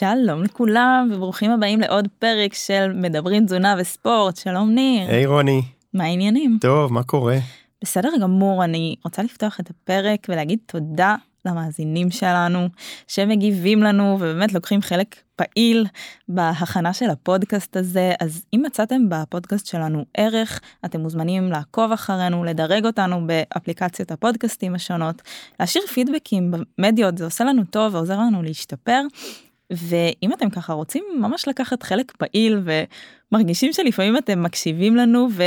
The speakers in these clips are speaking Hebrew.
שלום לכולם וברוכים הבאים לעוד פרק של מדברים תזונה וספורט שלום ניר. היי hey, רוני. מה העניינים? טוב מה קורה? בסדר גמור אני רוצה לפתוח את הפרק ולהגיד תודה למאזינים שלנו שמגיבים לנו ובאמת לוקחים חלק פעיל בהכנה של הפודקאסט הזה אז אם מצאתם בפודקאסט שלנו ערך אתם מוזמנים לעקוב אחרינו לדרג אותנו באפליקציות הפודקאסטים השונות להשאיר פידבקים במדיות זה עושה לנו טוב ועוזר לנו להשתפר. ואם אתם ככה רוצים ממש לקחת חלק פעיל ומרגישים שלפעמים אתם מקשיבים לנו ו...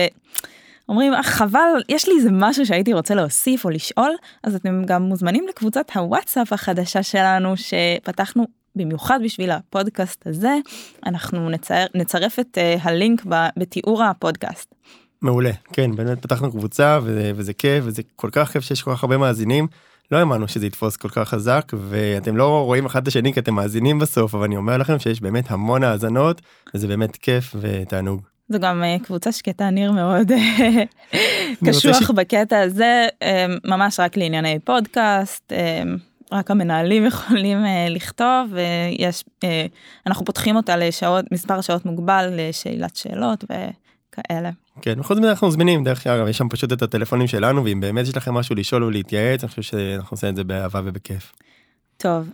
אומרים אה, חבל יש לי איזה משהו שהייתי רוצה להוסיף או לשאול אז אתם גם מוזמנים לקבוצת הוואטסאפ החדשה שלנו שפתחנו במיוחד בשביל הפודקאסט הזה אנחנו נצייר, נצרף את uh, הלינק ב, בתיאור הפודקאסט. מעולה כן באמת פתחנו קבוצה וזה, וזה כיף וזה כל כך כיף שיש כל כך הרבה מאזינים. לא האמנו שזה יתפוס כל כך חזק ואתם לא רואים אחד את השני כי אתם מאזינים בסוף אבל אני אומר לכם שיש באמת המון האזנות וזה באמת כיף ותענוג. זו גם אה, קבוצה שקטה ניר מאוד אה, קשוח ש... בקטע הזה אה, ממש רק לענייני פודקאסט רק המנהלים יכולים לכתוב ויש אנחנו פותחים אותה לשעות מספר שעות מוגבל לשאלת שאלות וכאלה. כן וחוץ מזה אנחנו זמינים דרך אגב יש שם פשוט את הטלפונים שלנו ואם באמת יש לכם משהו לשאול או להתייעץ אני חושב שאנחנו עושים את זה באהבה ובכיף. טוב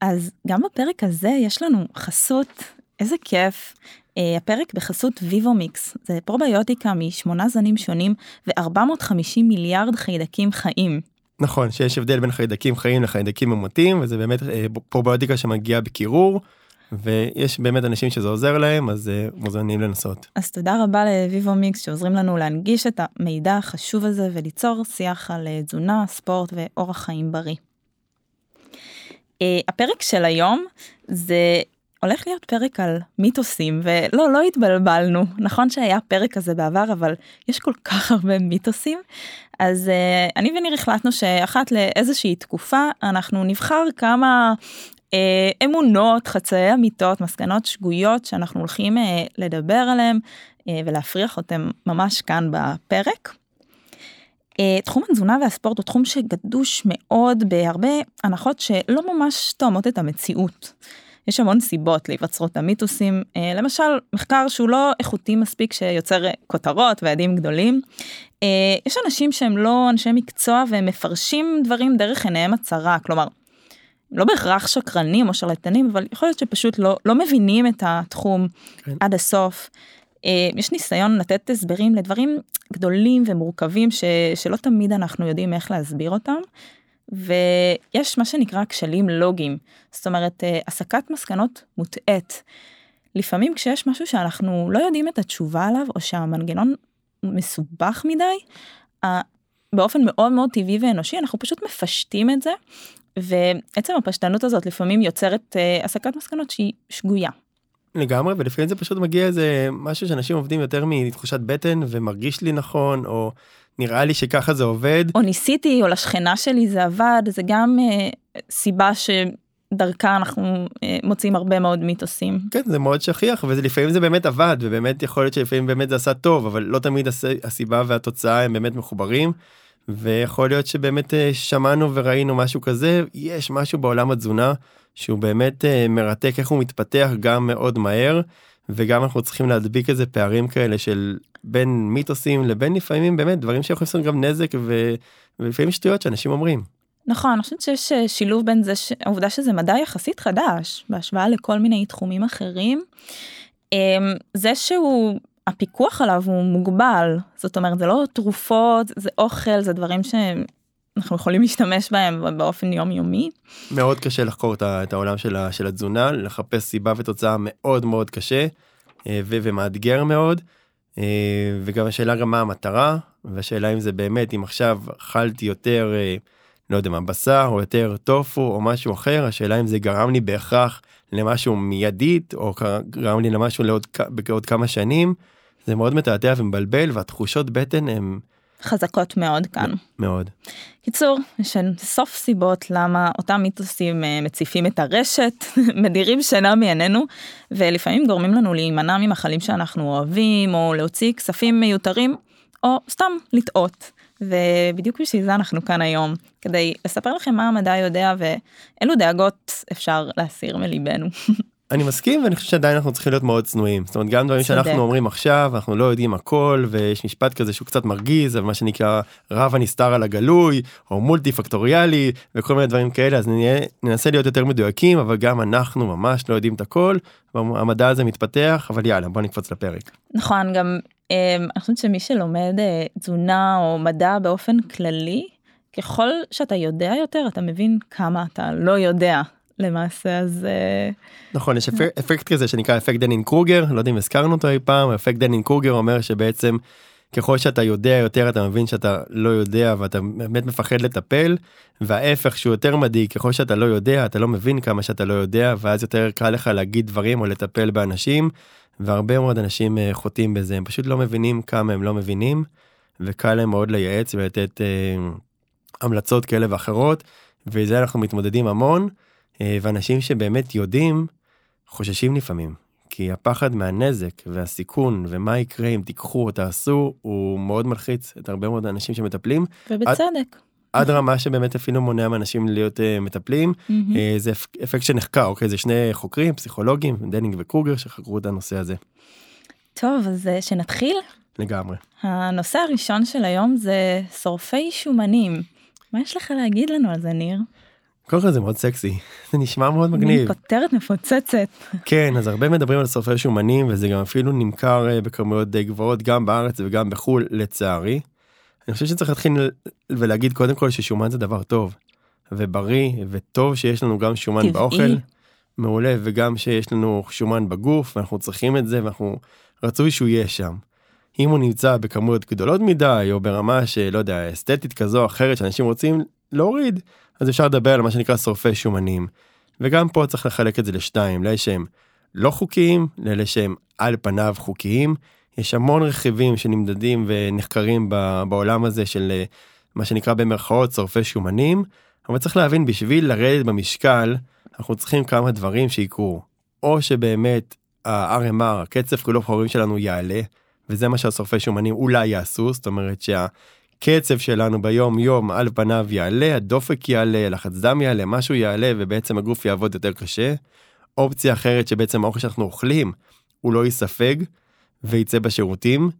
אז גם בפרק הזה יש לנו חסות איזה כיף Uh, הפרק בחסות ויבו מיקס זה פרוביוטיקה משמונה זנים שונים ו450 מיליארד חיידקים חיים. נכון שיש הבדל בין חיידקים חיים לחיידקים ממותים וזה באמת uh, פרוביוטיקה שמגיעה בקירור ויש באמת אנשים שזה עוזר להם אז uh, מוזמנים לנסות. אז תודה רבה לויבו מיקס שעוזרים לנו להנגיש את המידע החשוב הזה וליצור שיח על uh, תזונה ספורט ואורח חיים בריא. Uh, הפרק של היום זה הולך להיות פרק על מיתוסים ולא לא התבלבלנו נכון שהיה פרק כזה בעבר אבל יש כל כך הרבה מיתוסים אז uh, אני וניר החלטנו שאחת לאיזושהי תקופה אנחנו נבחר כמה אמונות חצאי אמיתות מסקנות שגויות שאנחנו הולכים uh, לדבר עליהם uh, ולהפריח אותם ממש כאן בפרק. תחום התזונה והספורט הוא תחום שגדוש מאוד בהרבה הנחות שלא ממש תואמות את המציאות. יש המון סיבות להיווצרות המיתוסים, אה, למשל מחקר שהוא לא איכותי מספיק שיוצר כותרות ויעדים גדולים. אה, יש אנשים שהם לא אנשי מקצוע והם מפרשים דברים דרך עיניהם הצרה, כלומר, לא בהכרח שקרנים או שרלטנים, אבל יכול להיות שפשוט לא, לא מבינים את התחום כן. עד הסוף. אה, יש ניסיון לתת הסברים לדברים גדולים ומורכבים ש, שלא תמיד אנחנו יודעים איך להסביר אותם. ויש מה שנקרא כשלים לוגיים, זאת אומרת אה, הסקת מסקנות מוטעית. לפעמים כשיש משהו שאנחנו לא יודעים את התשובה עליו או שהמנגנון מסובך מדי, באופן מאוד מאוד טבעי ואנושי אנחנו פשוט מפשטים את זה ועצם הפשטנות הזאת לפעמים יוצרת uh, הסקת מסקנות שהיא שגויה. לגמרי ולפעמים זה פשוט מגיע איזה משהו שאנשים עובדים יותר מתחושת בטן ומרגיש לי נכון או נראה לי שככה זה עובד. או ניסיתי או לשכנה שלי זה עבד זה גם אה, סיבה שדרכה אנחנו אה, מוצאים הרבה מאוד מיתוסים. כן זה מאוד שכיח ולפעמים זה באמת עבד ובאמת יכול להיות שלפעמים באמת זה עשה טוב אבל לא תמיד הסיבה והתוצאה הם באמת מחוברים. ויכול להיות שבאמת אה, שמענו וראינו משהו כזה יש משהו בעולם התזונה שהוא באמת אה, מרתק איך הוא מתפתח גם מאוד מהר וגם אנחנו צריכים להדביק איזה פערים כאלה של בין מיתוסים לבין לפעמים באמת דברים שיכולים לעשות גם נזק ו... ולפעמים שטויות שאנשים אומרים. נכון אני חושבת שיש אה, שילוב בין זה העובדה שזה מדע יחסית חדש בהשוואה לכל מיני תחומים אחרים. אמ, זה שהוא הפיקוח עליו הוא מוגבל זאת אומרת זה לא תרופות זה אוכל זה דברים שאנחנו יכולים להשתמש בהם באופן יומיומי. מאוד קשה לחקור את העולם של התזונה לחפש סיבה ותוצאה מאוד מאוד קשה אה, ומאתגר מאוד. אה, וגם השאלה גם מה המטרה והשאלה אם זה באמת אם עכשיו אכלתי יותר אה, לא יודע מה בשר או יותר טופו או משהו אחר השאלה אם זה גרם לי בהכרח למשהו מיידית או גרם לי למשהו לעוד בעוד כמה שנים זה מאוד מתעתע ומבלבל והתחושות בטן הם. חזקות מאוד כאן. מאוד. קיצור, יש סוף סיבות למה אותם מיתוסים אה, מציפים את הרשת, מדירים שינה מעינינו, ולפעמים גורמים לנו להימנע ממחלים שאנחנו אוהבים, או להוציא כספים מיותרים, או סתם לטעות. ובדיוק בשביל זה אנחנו כאן היום, כדי לספר לכם מה המדע יודע ואילו דאגות אפשר להסיר מליבנו. אני מסכים ואני חושב שעדיין אנחנו צריכים להיות מאוד צנועים זאת אומרת גם דברים. שאנחנו אומרים עכשיו אנחנו לא יודעים הכל ויש משפט כזה שהוא קצת מרגיז אבל מה שנקרא רב הנסתר על הגלוי או מולטי פקטוריאלי וכל מיני דברים כאלה אז נהיה, ננסה להיות יותר מדויקים אבל גם אנחנו ממש לא יודעים את הכל והמדע הזה מתפתח אבל יאללה בוא נקפוץ לפרק. נכון, גם אה, אני חושבת שמי שלומד אה, תזונה או מדע באופן כללי, ככל שאתה יודע יותר, אתה מבין כמה אתה לא יודע למעשה, אז אה, נכון יש אפק, אפקט כזה שנקרא אפקט דנין קרוגר לא יודע אם הזכרנו אותו אי פעם אפקט דנין קרוגר אומר שבעצם ככל שאתה יודע יותר אתה מבין שאתה לא יודע ואתה באמת מפחד לטפל וההפך שהוא יותר מדאיג ככל שאתה לא יודע אתה לא מבין כמה שאתה לא יודע ואז יותר קל לך להגיד דברים או לטפל באנשים והרבה מאוד אנשים אה, חוטאים בזה הם פשוט לא מבינים כמה הם לא מבינים וקל להם מאוד לייעץ ולתת אה, המלצות כאלה ואחרות וזה אנחנו מתמודדים המון ואנשים שבאמת יודעים חוששים לפעמים כי הפחד מהנזק והסיכון ומה יקרה אם תיקחו או תעשו הוא מאוד מלחיץ את הרבה מאוד אנשים שמטפלים ובצדק. עד רמה שבאמת אפילו מונע מאנשים להיות אה, מטפלים מהמם. אה, זה אפ- אפקט שנחקר אוקיי זה שני חוקרים פסיכולוגים דנינג וקרוגר שחקרו את הנושא הזה טוב, אז אה, שנתחיל. לגמרי. הנושא הראשון של היום זה שורפי שומנים. מה יש לך להגיד לנו על זה, ניר? קודם כל זה מאוד סקסי זה נשמע מאוד מגניב מין כותרת מפוצצת. כן אז הרבה מדברים על שורפי שומנים וזה גם אפילו נמכר אה, בכמויות די גבוהות גם בארץ וגם בחול לצערי. אני חושב שצריך להתחיל ולהגיד קודם כל ששומן זה דבר טוב ובריא וטוב שיש לנו גם שומן טבעי. באוכל. מעולה וגם שיש לנו שומן בגוף ואנחנו צריכים את זה ואנחנו רצוי שהוא יהיה שם. אם הוא נמצא בכמויות גדולות מדי או ברמה שלא יודע אסתטית כזו או אחרת שאנשים רוצים להוריד אז אפשר לדבר על מה שנקרא שורפי שומנים. וגם פה צריך לחלק את זה לשתיים לאלה שהם לא חוקיים לאלה שהם על פניו חוקיים. יש המון רכיבים שנמדדים ונחקרים בעולם הזה של אה, מה שנקרא במרכאות שורפי שומנים אבל צריך להבין בשביל לרדת במשקל אנחנו צריכים כמה דברים שיקרו או שבאמת ה-RMR הקצב קילוף חומרים שלנו יעלה וזה מה שהשורפי שומנים אולי יעשו זאת אומרת שהקצב שלנו ביום יום על פניו יעלה הדופק יעלה לחץ דם יעלה משהו יעלה ובעצם הגוף יעבוד יותר קשה. אופציה אחרת שבעצם האוכל שאנחנו אוכלים הוא לא ייספג וייצא בשירותים.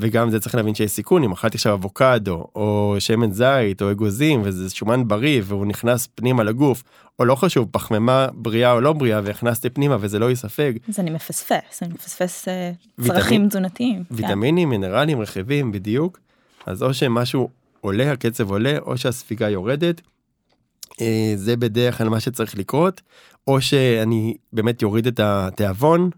וגם זה צריך להבין שיש סיכון אם אכלתי עכשיו אבוקדו או שמן זית או אגוזים וזה שומן בריא והוא נכנס פנימה לגוף או לא חשוב פחמימה בריאה או לא בריאה והכנסתי פנימה וזה לא ייספג אז אני מפספס, אני מפספס אה, צרכים תזונתיים. כן. ויטמינים מינרלים רכיבים בדיוק אז או שמשהו עולה הקצב עולה או שהספיגה יורדת. אה, זה בדרך כלל מה שצריך לקרות או שאני באמת יוריד את התיאבון.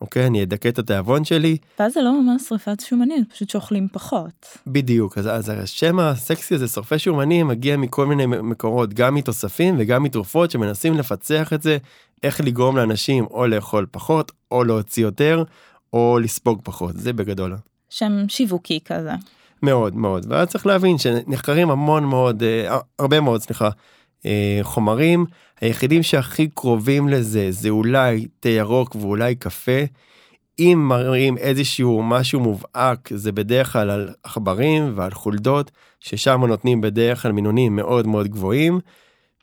אוקיי אני אדכא את התיאבון שלי ואז זה לא ממש שריפת שומנים, פשוט שאוכלים פחות. בדיוק אז, אז השם הסקסי הזה שורפי שומנים מגיע מכל מיני מקורות גם מתוספים וגם מתרופות שמנסים לפצח את זה איך לגרום לאנשים או לאכול פחות או להוציא יותר או לספוג פחות זה בגדול שם שיווקי כזה. מאוד מאוד. ואז צריך להבין שנחקרים המון מאוד אה, הרבה מאוד סליחה אה, חומרים. היחידים שהכי קרובים לזה זה אולי תה ירוק ואולי קפה. אם מראים איזשהו משהו מובהק זה בדרך כלל על עכברים ועל חולדות ששם נותנים בדרך כלל מינונים מאוד מאוד גבוהים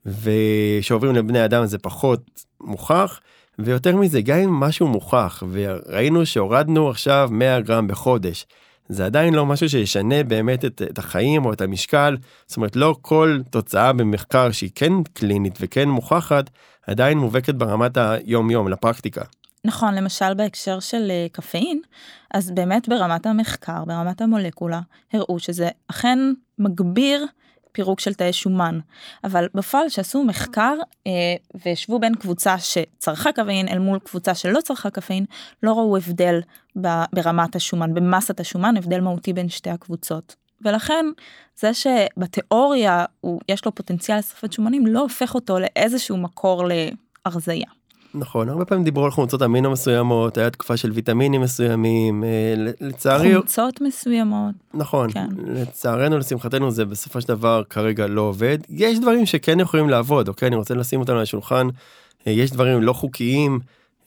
ושעוברים לבני אדם זה פחות מוכח. ויותר מזה גם אם משהו מוכח וראינו שהורדנו עכשיו 100 גרם בחודש זה עדיין לא משהו שישנה באמת את, את החיים או את המשקל זאת אומרת לא כל תוצאה במחקר שהיא כן קלינית וכן מוכחת עדיין מובהקת ברמת היום יום לפרקטיקה. נכון, למשל בהקשר של אה, קפאין, אז באמת ברמת המחקר, ברמת המולקולה, הראו שזה אכן מגביר פירוק של תאי שומן. אבל בפועל שעשו מחקר אה, והשוו בין קבוצה שצרכה קפאין אל מול קבוצה שלא צרכה קפאין, לא ראו הבדל ברמת השומן, במסת השומן, הבדל מהותי בין שתי הקבוצות. ולכן זה שבתיאוריה הוא, יש לו פוטנציאל לשרפת שומנים לא הופך אותו לאיזשהו מקור להרזייה. נכון הרבה פעמים דיברו על חומצות אמינו מסוימות היה תקופה של ויטמינים מסוימים אה, לצערי חומצות מסוימות. נכון כן. לצערנו לשמחתנו זה בסופו של דבר כרגע לא עובד יש דברים שכן יכולים לעבוד אוקיי אני רוצה לשים אותם על השולחן אה, יש דברים לא חוקיים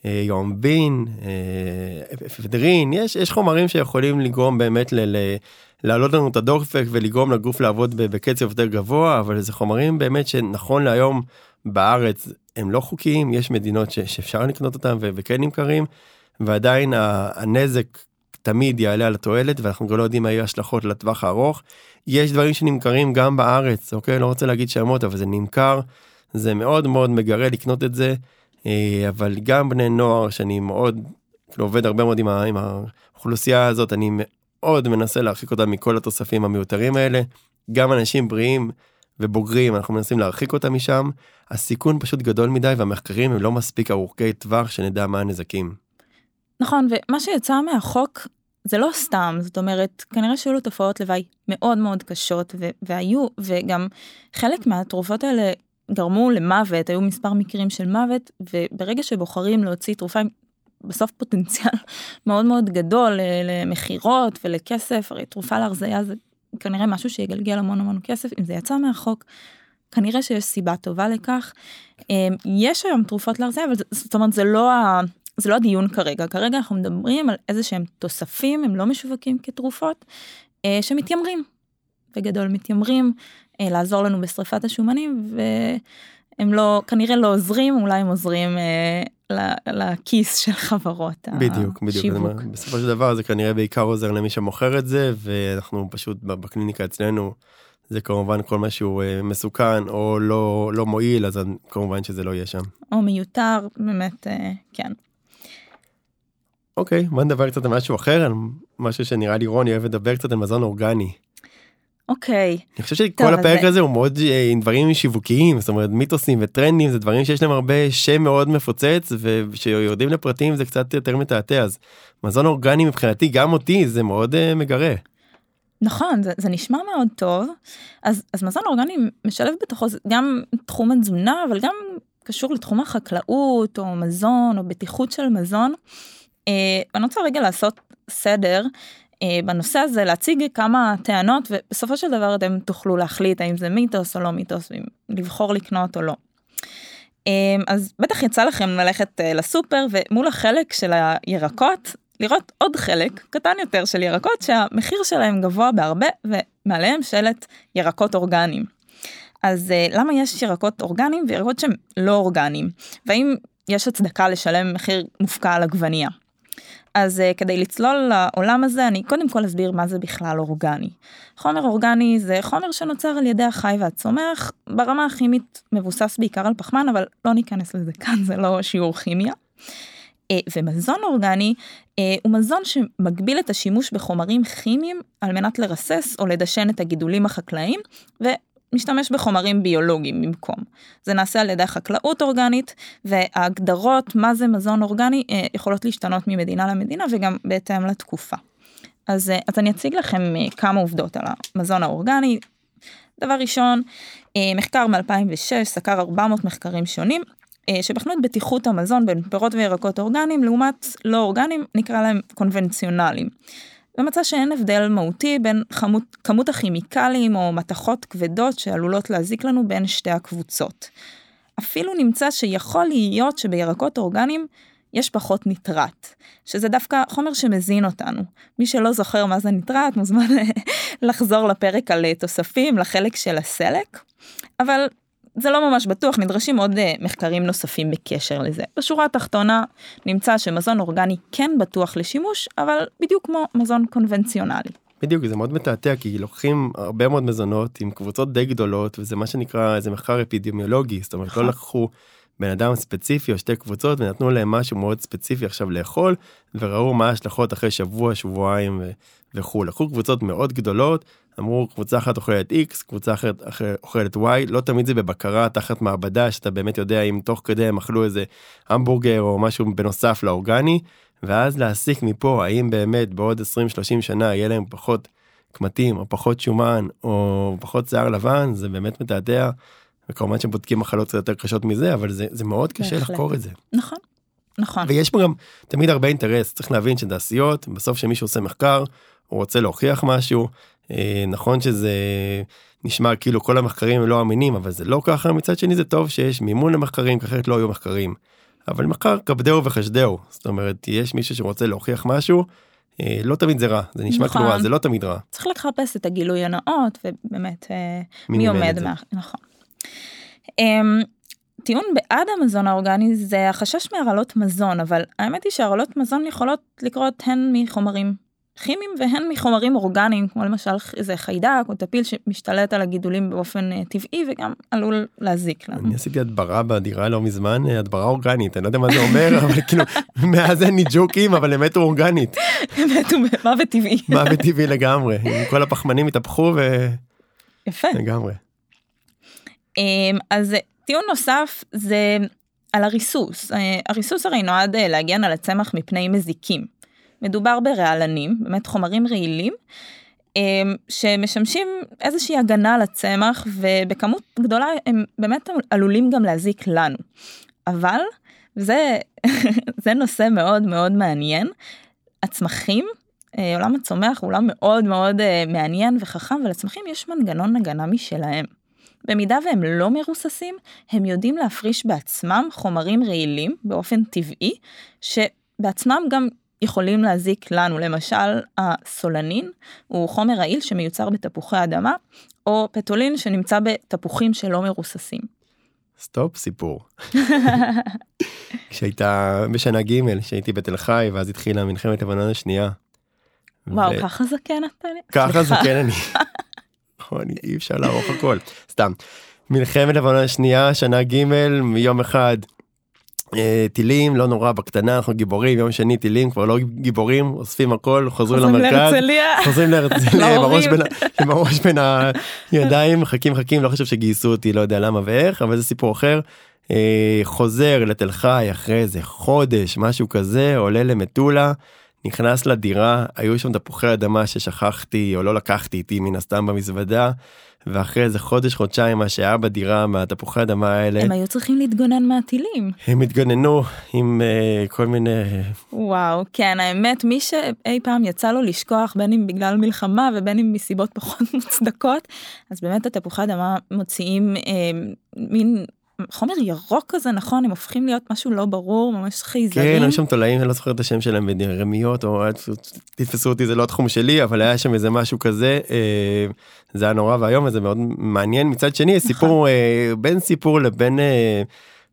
אה, יומבין אפדרין יש יש חומרים שיכולים לגרום באמת ל... ל- להעלות לנו את הדופק ולגרום לגוף לעבוד בקצב יותר גבוה אבל זה חומרים באמת שנכון להיום בארץ הם לא חוקיים, יש מדינות ש, שאפשר לקנות אותם ו, וכן נמכרים, ועדיין הנזק תמיד יעלה על התועלת ואנחנו גם לא יודעים מה יהיו השלכות לטווח הארוך. יש דברים שנמכרים גם בארץ, אוקיי? לא רוצה להגיד שמות, אבל זה נמכר, זה מאוד מאוד מגרה לקנות את זה, אה, אבל גם בני נוער שאני מאוד, כאילו עובד הרבה מאוד עם, עם האוכלוסייה הזאת, אני מאוד מנסה להרחיק אותם מכל התוספים המיותרים האלה. גם אנשים בריאים ובוגרים, אנחנו מנסים להרחיק אותם משם. הסיכון פשוט גדול מדי והמחקרים הם לא מספיק ארוכי טווח שנדע מה הנזקים. נכון, ומה שיצא מהחוק זה לא סתם, זאת אומרת, כנראה שהיו לו תופעות לוואי מאוד מאוד קשות, והיו, וגם חלק מהתרופות האלה גרמו למוות, היו מספר מקרים של מוות, וברגע שבוחרים להוציא תרופה עם בסוף פוטנציאל מאוד מאוד גדול למכירות ולכסף, הרי תרופה להרזייה זה כנראה משהו שיגלגל המון המון כסף, אם זה יצא מהחוק, כנראה שיש סיבה טובה לכך. אמ, יש היום תרופות להרזייה, אבל זאת אומרת זה לא ה... זה לא הדיון כרגע, כרגע אנחנו מדברים על איזה שהם תוספים, הם לא משווקים כתרופות, אה, שמתיימרים, בגדול מתיימרים אה, לעזור לנו בשריפת השומנים, והם לא, כנראה לא עוזרים, אולי הם עוזרים אה, לכיס של חברות בדיוק, בדיוק, אומר, בסופו של דבר זה כנראה בעיקר עוזר למי שמוכר את זה, ואנחנו פשוט בקליניקה אצלנו, זה כמובן כל מה שהוא אה, מסוכן או לא לא מועיל אז כמובן שזה לא יהיה שם. או מיותר באמת אה, כן. אוקיי בוא נדבר קצת על משהו אחר על משהו שנראה לי רוני אוהב לדבר קצת על מזון אורגני. אוקיי. אני חושב שכל הפרק הזה הוא מאוד אה, עם דברים שיווקיים זאת אומרת מיתוסים וטרנדים זה דברים שיש להם הרבה שם מאוד מפוצץ וכשיורדים לפרטים זה קצת יותר מתעתע אז מזון אורגני מבחינתי גם אותי זה מאוד מגרה. נכון זה, זה נשמע מאוד טוב אז אז מזון אורגני משלב בתוכו גם תחום התזונה אבל גם קשור לתחום החקלאות או מזון או בטיחות של מזון. אה, אני רוצה רגע לעשות סדר אה, בנושא הזה להציג כמה טענות ובסופו של דבר אתם תוכלו להחליט האם זה מיתוס או לא מיתוס לבחור לקנות או לא. אה, אז בטח יצא לכם ללכת אה, לסופר ומול החלק של הירקות לראות עוד חלק קטן יותר של ירקות שהמחיר שלהם גבוה בהרבה ומעליהם שלט ירקות אורגניים. אז למה יש ירקות אורגניים וירקות שהם לא אורגניים? והאם יש הצדקה לשלם מחיר מופקע על עגבנייה? אז uh, כדי לצלול לעולם הזה אני קודם כל אסביר מה זה בכלל אורגני. חומר אורגני זה חומר שנוצר על ידי החי והצומח ברמה הכימית מבוסס בעיקר על פחמן אבל לא ניכנס לזה כאן זה לא שיעור כימיה. אה, ומזון אורגני אה, הוא מזון שמגביל את השימוש בחומרים כימיים על מנת לרסס או לדשן את הגידולים החקלאיים ומשתמש בחומרים ביולוגיים במקום. זה נעשה על ידי חקלאות אורגנית וההגדרות מה זה מזון אורגני אה, יכולות להשתנות ממדינה למדינה וגם בהתאם לתקופה. אז, אז אני אציג לכם כמה עובדות על המזון האורגני. דבר ראשון, מחקר מ-2006 סקר 400 מחקרים שונים אה, שבחנו את בטיחות המזון בין פירות וירקות אורגניים לעומת לא אורגניים נקרא להם קונבנציונליים. ומצא שאין הבדל מהותי בין חמות, כמות הכימיקלים או מתכות כבדות שעלולות להזיק לנו בין שתי הקבוצות. אפילו נמצא שיכול להיות שבירקות אורגניים יש פחות ניטרט, שזה דווקא חומר שמזין אותנו. מי שלא זוכר מה זה ניטרט מוזמן לחזור לפרק על תוספים לחלק של הסלק. אבל זה לא ממש בטוח, נדרשים עוד uh, מחקרים נוספים בקשר לזה. בשורה התחתונה נמצא שמזון אורגני כן בטוח לשימוש, אבל בדיוק כמו מזון קונבנציונלי. בדיוק זה מאוד מתעתע כי לוקחים הרבה מאוד מזונות עם קבוצות די גדולות וזה מה שנקרא איזה מחקר אפידמיולוגי זאת אומרת לא נכון. לקחו בן אדם ספציפי או שתי קבוצות ונתנו להם משהו מאוד ספציפי עכשיו לאכול וראו מה ההשלכות אחרי שבוע שבועיים וכו' לקחו קבוצות מאוד גדולות אמרו קבוצה אחת אוכלת x קבוצה אחרת אוכלת y לא תמיד זה בבקרה תחת מעבדה שאתה באמת יודע אם תוך כדי הם אכלו איזה המבורגר או משהו בנוסף לאורגני ואז להסיק מפה האם באמת בעוד 20-30 שנה יהיה להם פחות קמטים או פחות שומן או פחות שיער לבן זה באמת מתעתע. וכמובן שבודקים מחלות קצת יותר קשות מזה אבל זה זה מאוד קשה בהחלט. לחקור את זה. נכון. נכון. ויש פה גם תמיד הרבה אינטרס צריך להבין שתעשיות בסוף שמישהו עושה מחקר הוא רוצה להוכיח משהו אה, נכון שזה נשמע כאילו כל המחקרים הם לא אמינים אבל זה לא ככה מצד שני זה טוב שיש מימון למחקרים כי אחרת לא היו מחקרים. אבל מחקר כבדהו וחשדהו זאת אומרת יש מישהו שרוצה להוכיח משהו אה, לא תמיד זה רע זה נשמע נכון. כמו זה לא תמיד רע. צריך לחפש את הגילוי הנאות ובאמת אה, מי, מי עומד מה נכון. אמ, טיעון בעד המזון האורגני זה החשש מהרעלות מזון, אבל האמת היא שהרעלות מזון יכולות לקרות הן מחומרים כימיים והן מחומרים אורגניים, כמו למשל איזה חיידק או טפיל שמשתלט על הגידולים באופן uh, טבעי וגם עלול להזיק לנו. אני עשיתי הדברה בדירה לא מזמן, אה, הדברה אורגנית, אני לא יודע מה זה אומר, אבל כאילו, מאז אין לי ג'וקים, אבל אמת הוא אורגנית. אמת הוא מוות טבעי. מוות טבעי לגמרי, כל הפחמנים התהפכו ו... יפה. לגמרי. אמ, אז טיעון נוסף זה על הריסוס. אה, הריסוס הרי נועד להגן על הצמח מפני מזיקים. מדובר ברעלנים, באמת חומרים רעילים, אמ, שמשמשים איזושהי הגנה על הצמח ובכמות גדולה הם באמת עלולים גם להזיק לנו. אבל, זה, זה נושא מאוד מאוד מעניין, הצמחים, אה, עולם הצומח הוא עולם מאוד מאוד אה, מעניין וחכם ולצמחים יש מנגנון הגנה משלהם. במידה והם לא מרוססים, הם יודעים להפריש בעצמם חומרים רעילים באופן טבעי, שבעצמם גם יכולים להזיק לנו, למשל הסולנין הוא חומר רעיל שמיוצר בתפוחי אדמה, או פטולין שנמצא בתפוחים שלא מרוססים. סטופ סיפור. כשהייתה בשנה ג' שהייתי בתל חי ואז התחילה מלחמת לבנון השנייה. וואו ו... ככה זקן אתה? ככה זקן אני. נכון, אי אפשר לערוך הכל. סתם. מלחמת לבנון השנייה שנה ג' מיום אחד אה, טילים לא נורא בקטנה אנחנו גיבורים יום שני טילים כבר לא גיבורים אוספים הכל חוזרים למרכז. חוזרים להרצליה עם הראש בין הידיים מחכים מחכים לא חושב שגייסו אותי לא יודע למה ואיך אבל זה סיפור אחר. אה, חוזר לתל חי אחרי איזה חודש משהו כזה עולה למטולה נכנס לדירה היו שם תפוחי אדמה ששכחתי או לא לקחתי איתי מן הסתם במזוודה ואחרי איזה חודש חודשיים מה שהיה בדירה מהתפוחי אדמה האלה הם היו צריכים להתגונן מהטילים. הם התגוננו עם uh, כל מיני וואו כן האמת מי שאי פעם יצא לו לשכוח בין אם בגלל מלחמה ובין אם מסיבות פחות מוצדקות אז באמת התפוחי אדמה מוציאים uh, מין חומר ירוק כזה נכון הם הופכים להיות משהו לא ברור ממש חייזרים. כן, היו שם תולעים אני לא זוכר את השם שלהם רמיות או תתפסו אותי זה לא התחום שלי אבל היה שם איזה משהו כזה אה, זה היה נורא ואיום וזה מאוד מעניין מצד שני נכון. סיפור אה, בין סיפור לבין. אה,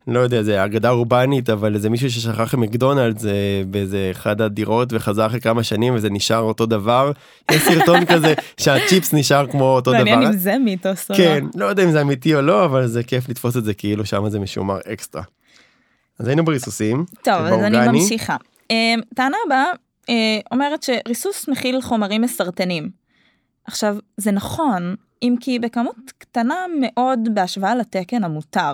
לא יודע זה אגדה אורבנית אבל איזה מישהו ששכח מקדונלדס באיזה אחד הדירות וחזר אחרי כמה שנים וזה נשאר אותו דבר. יש סרטון כזה שהצ'יפס נשאר כמו אותו דבר. מעניין אם זה מיתוס או לא. כן לא יודע אם זה אמיתי או לא אבל זה כיף לתפוס את זה כאילו שם זה משומר אקסטרה. אז היינו בריסוסים. טוב אז אני ממשיכה. אמ, טענה הבאה אה, אומרת שריסוס מכיל חומרים מסרטנים. עכשיו זה נכון אם כי בכמות קטנה מאוד בהשוואה לתקן המותר.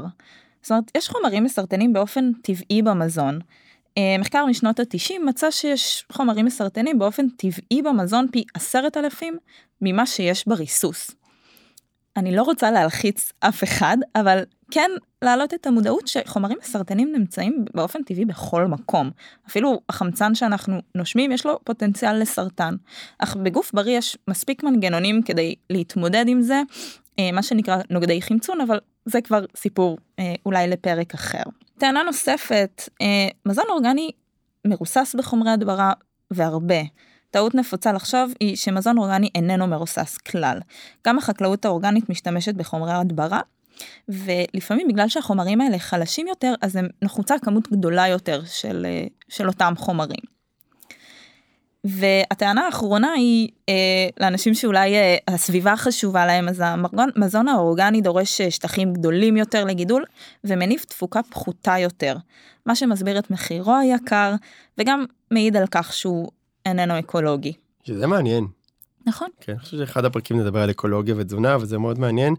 זאת אומרת, יש חומרים מסרטנים באופן טבעי במזון. אה, מחקר משנות ה-90 מצא שיש חומרים מסרטנים באופן טבעי במזון פי עשרת אלפים ממה שיש בריסוס. אני לא רוצה להלחיץ אף אחד, אבל כן להעלות את המודעות שחומרים מסרטנים נמצאים באופן טבעי בכל מקום. אפילו החמצן שאנחנו נושמים יש לו פוטנציאל לסרטן. אך בגוף בריא יש מספיק מנגנונים כדי להתמודד עם זה, מה שנקרא נוגדי חמצון, אבל זה כבר סיפור אה, אולי לפרק אחר. טענה נוספת, אה, מזון אורגני מרוסס בחומרי הדברה והרבה. טעות נפוצה לחשוב היא שמזון אורגני איננו מרוסס כלל. גם החקלאות האורגנית משתמשת בחומרי הדברה, ולפעמים בגלל שהחומרים האלה חלשים יותר, אז הם נחוצה כמות גדולה יותר של, אה, של אותם חומרים. והטענה האחרונה היא אה, לאנשים שאולי אה, הסביבה חשובה להם אז המזון האורגני דורש אה, שטחים גדולים יותר לגידול ומניב תפוקה פחותה יותר מה שמסביר את מחירו היקר וגם מעיד על כך שהוא איננו אקולוגי. שזה מעניין. נכון. כן, אני חושב שאחד הפרקים נדבר על אקולוגיה ותזונה וזה מאוד מעניין.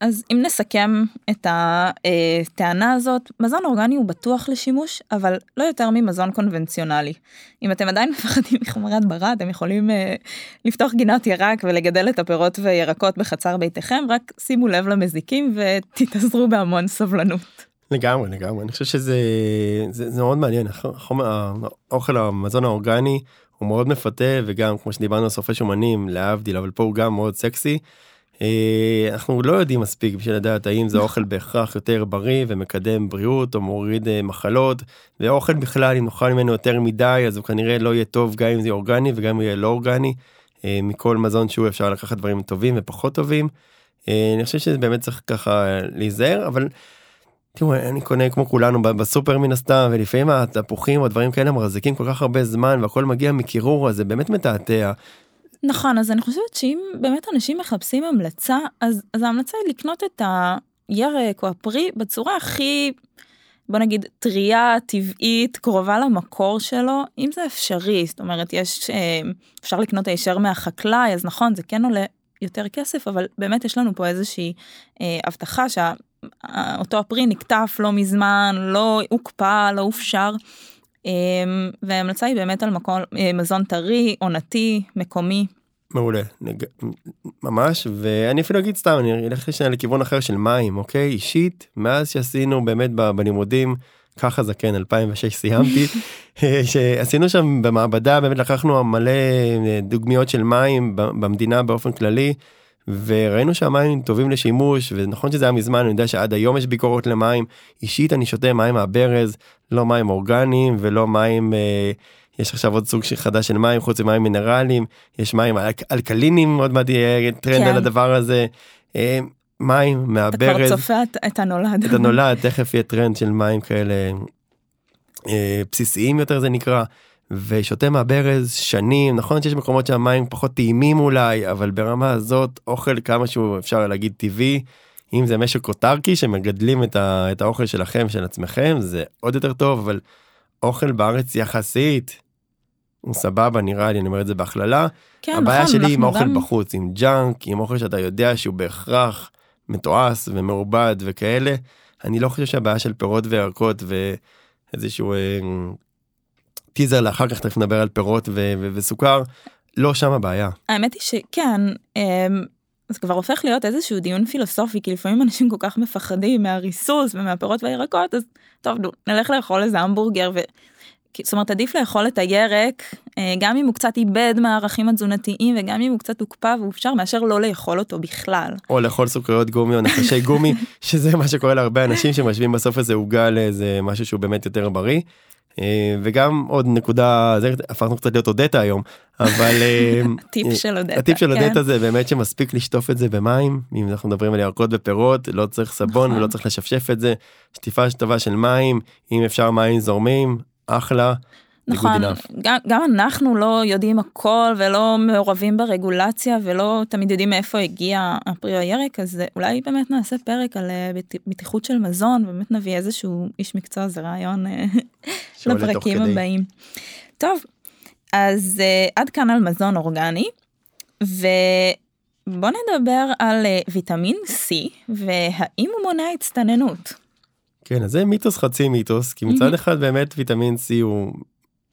אז אם נסכם את הטענה הזאת, מזון אורגני הוא בטוח לשימוש, אבל לא יותר ממזון קונבנציונלי. אם אתם עדיין מפחדים מחומרי הדברה, אתם יכולים uh, לפתוח גינת ירק ולגדל את הפירות וירקות בחצר ביתכם, רק שימו לב למזיקים ותתעזרו בהמון סבלנות. לגמרי, לגמרי. אני חושב שזה זה, זה מאוד מעניין. החומר, האוכל המזון האורגני הוא מאוד מפתה, וגם כמו שדיברנו על סופי שומנים, להבדיל, אבל פה הוא גם מאוד סקסי. אה, אנחנו לא יודעים מספיק בשביל לדעת האם זה אוכל בהכרח יותר בריא ומקדם בריאות או מוריד אה, מחלות ואוכל בכלל אם נאכל ממנו יותר מדי אז הוא כנראה לא יהיה טוב גם אם זה אורגני וגם אם יהיה לא אורגני. אה, מכל מזון שהוא אפשר לקחת דברים טובים ופחות טובים. אני חושב שזה באמת צריך ככה להיזהר אבל. תראו אני קונה כמו כולנו בסופר מן הסתם ולפעמים התפוחים או דברים כאלה מחזיקים כל כך הרבה זמן והכל מגיע מקירור אז זה באמת מתעתע. נכון אז אני חושבת שאם באמת אנשים מחפשים המלצה אז, אז ההמלצה היא לקנות את הירק או הפרי בצורה הכי בוא נגיד טריה טבעית קרובה למקור שלו אם זה אפשרי זאת אומרת יש אה, אפשר לקנות הישר מהחקלאי אז נכון זה כן עולה יותר כסף אבל באמת יש לנו פה איזושהי אה, הבטחה שאותו הפרי נקטף לא מזמן לא הוקפא לא הופשר. אה, וההמלצה היא באמת על מקום אה, מזון טרי עונתי מקומי מעולה, נג... ממש, ואני אפילו אגיד סתם, אני אלך לשנה לכיוון אחר של מים, אוקיי? אישית, מאז שעשינו באמת בלימודים, ככה זה כן, 2006 סיימתי, שעשינו שם במעבדה, באמת לקחנו מלא אה, דוגמיות של מים במדינה באופן כללי, וראינו שהמים טובים לשימוש, ונכון שזה היה מזמן, אני יודע שעד היום יש ביקורות למים, אישית אני שותה מים מהברז, לא מים אורגניים ולא מים... אה, יש עכשיו עוד סוג חדש של מים חוץ ממים מינרליים יש מים אלקלינים עוד מעט יהיה טרנד כן. על הדבר הזה. אה, מים מהברז. אתה כבר צופה את הנולד. את הנולד תכף יהיה טרנד של מים כאלה אה, בסיסיים יותר זה נקרא. ושותה מהברז שנים נכון שיש מקומות שהמים פחות טעימים אולי אבל ברמה הזאת אוכל כמה שהוא אפשר להגיד טבעי. אם זה משק אוטרקי שמגדלים את, ה, את האוכל שלכם של עצמכם זה עוד יותר טוב אבל אוכל בארץ יחסית הוא סבבה נראה לי אני אומר את זה בהכללה. כן, הבעיה נכון, שלי עם אוכל גם... בחוץ עם ג'אנק עם אוכל שאתה יודע שהוא בהכרח מתועש ומעובד וכאלה אני לא חושב שהבעיה של פירות וירקות ואיזשהו אה, טיזר לאחר כך תכף נדבר על פירות ו- ו- וסוכר לא שם הבעיה. האמת היא שכן. אה, זה כבר הופך להיות איזשהו דיון פילוסופי כי לפעמים אנשים כל כך מפחדים מהריסוס ומהפירות והירקות אז טוב נלך לאכול איזה המבורגר ו... זאת אומרת עדיף לאכול את הירק אה, גם אם הוא קצת איבד מהערכים התזונתיים וגם אם הוא קצת הוקפא והופשר מאשר לא לאכול אותו בכלל. או לאכול סוכריות גומי או נחשי גומי שזה מה שקורה להרבה אנשים שמשווים בסוף איזה עוגה לאיזה משהו שהוא באמת יותר בריא. אה, וגם עוד נקודה זה הפכנו קצת להיות אודטה היום אבל אה, הטיפ של אודטה הטיפ של אודטה כן. זה באמת שמספיק לשטוף את זה במים אם אנחנו מדברים על ירקות ופירות לא צריך סבון ולא נכון. צריך לשפשף את זה שטיפה טובה של מים אם אפשר מים זורמים אחלה. נכון, גם, גם אנחנו לא יודעים הכל ולא מעורבים ברגולציה ולא תמיד יודעים מאיפה הגיע הפרי או הירק אז אולי באמת נעשה פרק על אה, בטיחות של מזון ובאמת נביא איזשהו איש מקצוע זה רעיון אה, לפרקים הבאים. טוב אז uh, עד כאן על מזון אורגני ובוא נדבר על uh, ויטמין C והאם הוא מונע הצטננות. כן אז זה מיתוס חצי מיתוס כי מצד אחד באמת ויטמין C הוא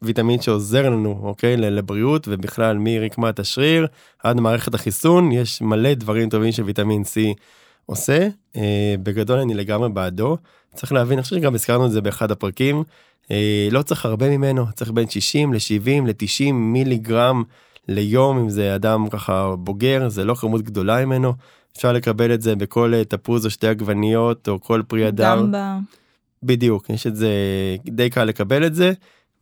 ויטמין שעוזר לנו אוקיי לבריאות ובכלל מרקמת השריר עד מערכת החיסון יש מלא דברים טובים שוויטמין C עושה אה, בגדול אני לגמרי בעדו צריך להבין אני חושב שגם הזכרנו את זה באחד הפרקים אה, לא צריך הרבה ממנו צריך בין 60 ל-70 ל-90 מיליגרם ליום אם זה אדם ככה בוגר זה לא כמות גדולה ממנו אפשר לקבל את זה בכל אה, תפוז או שתי עגבניות או כל פרי אדר. גמבה. בדיוק יש את זה די קל לקבל את זה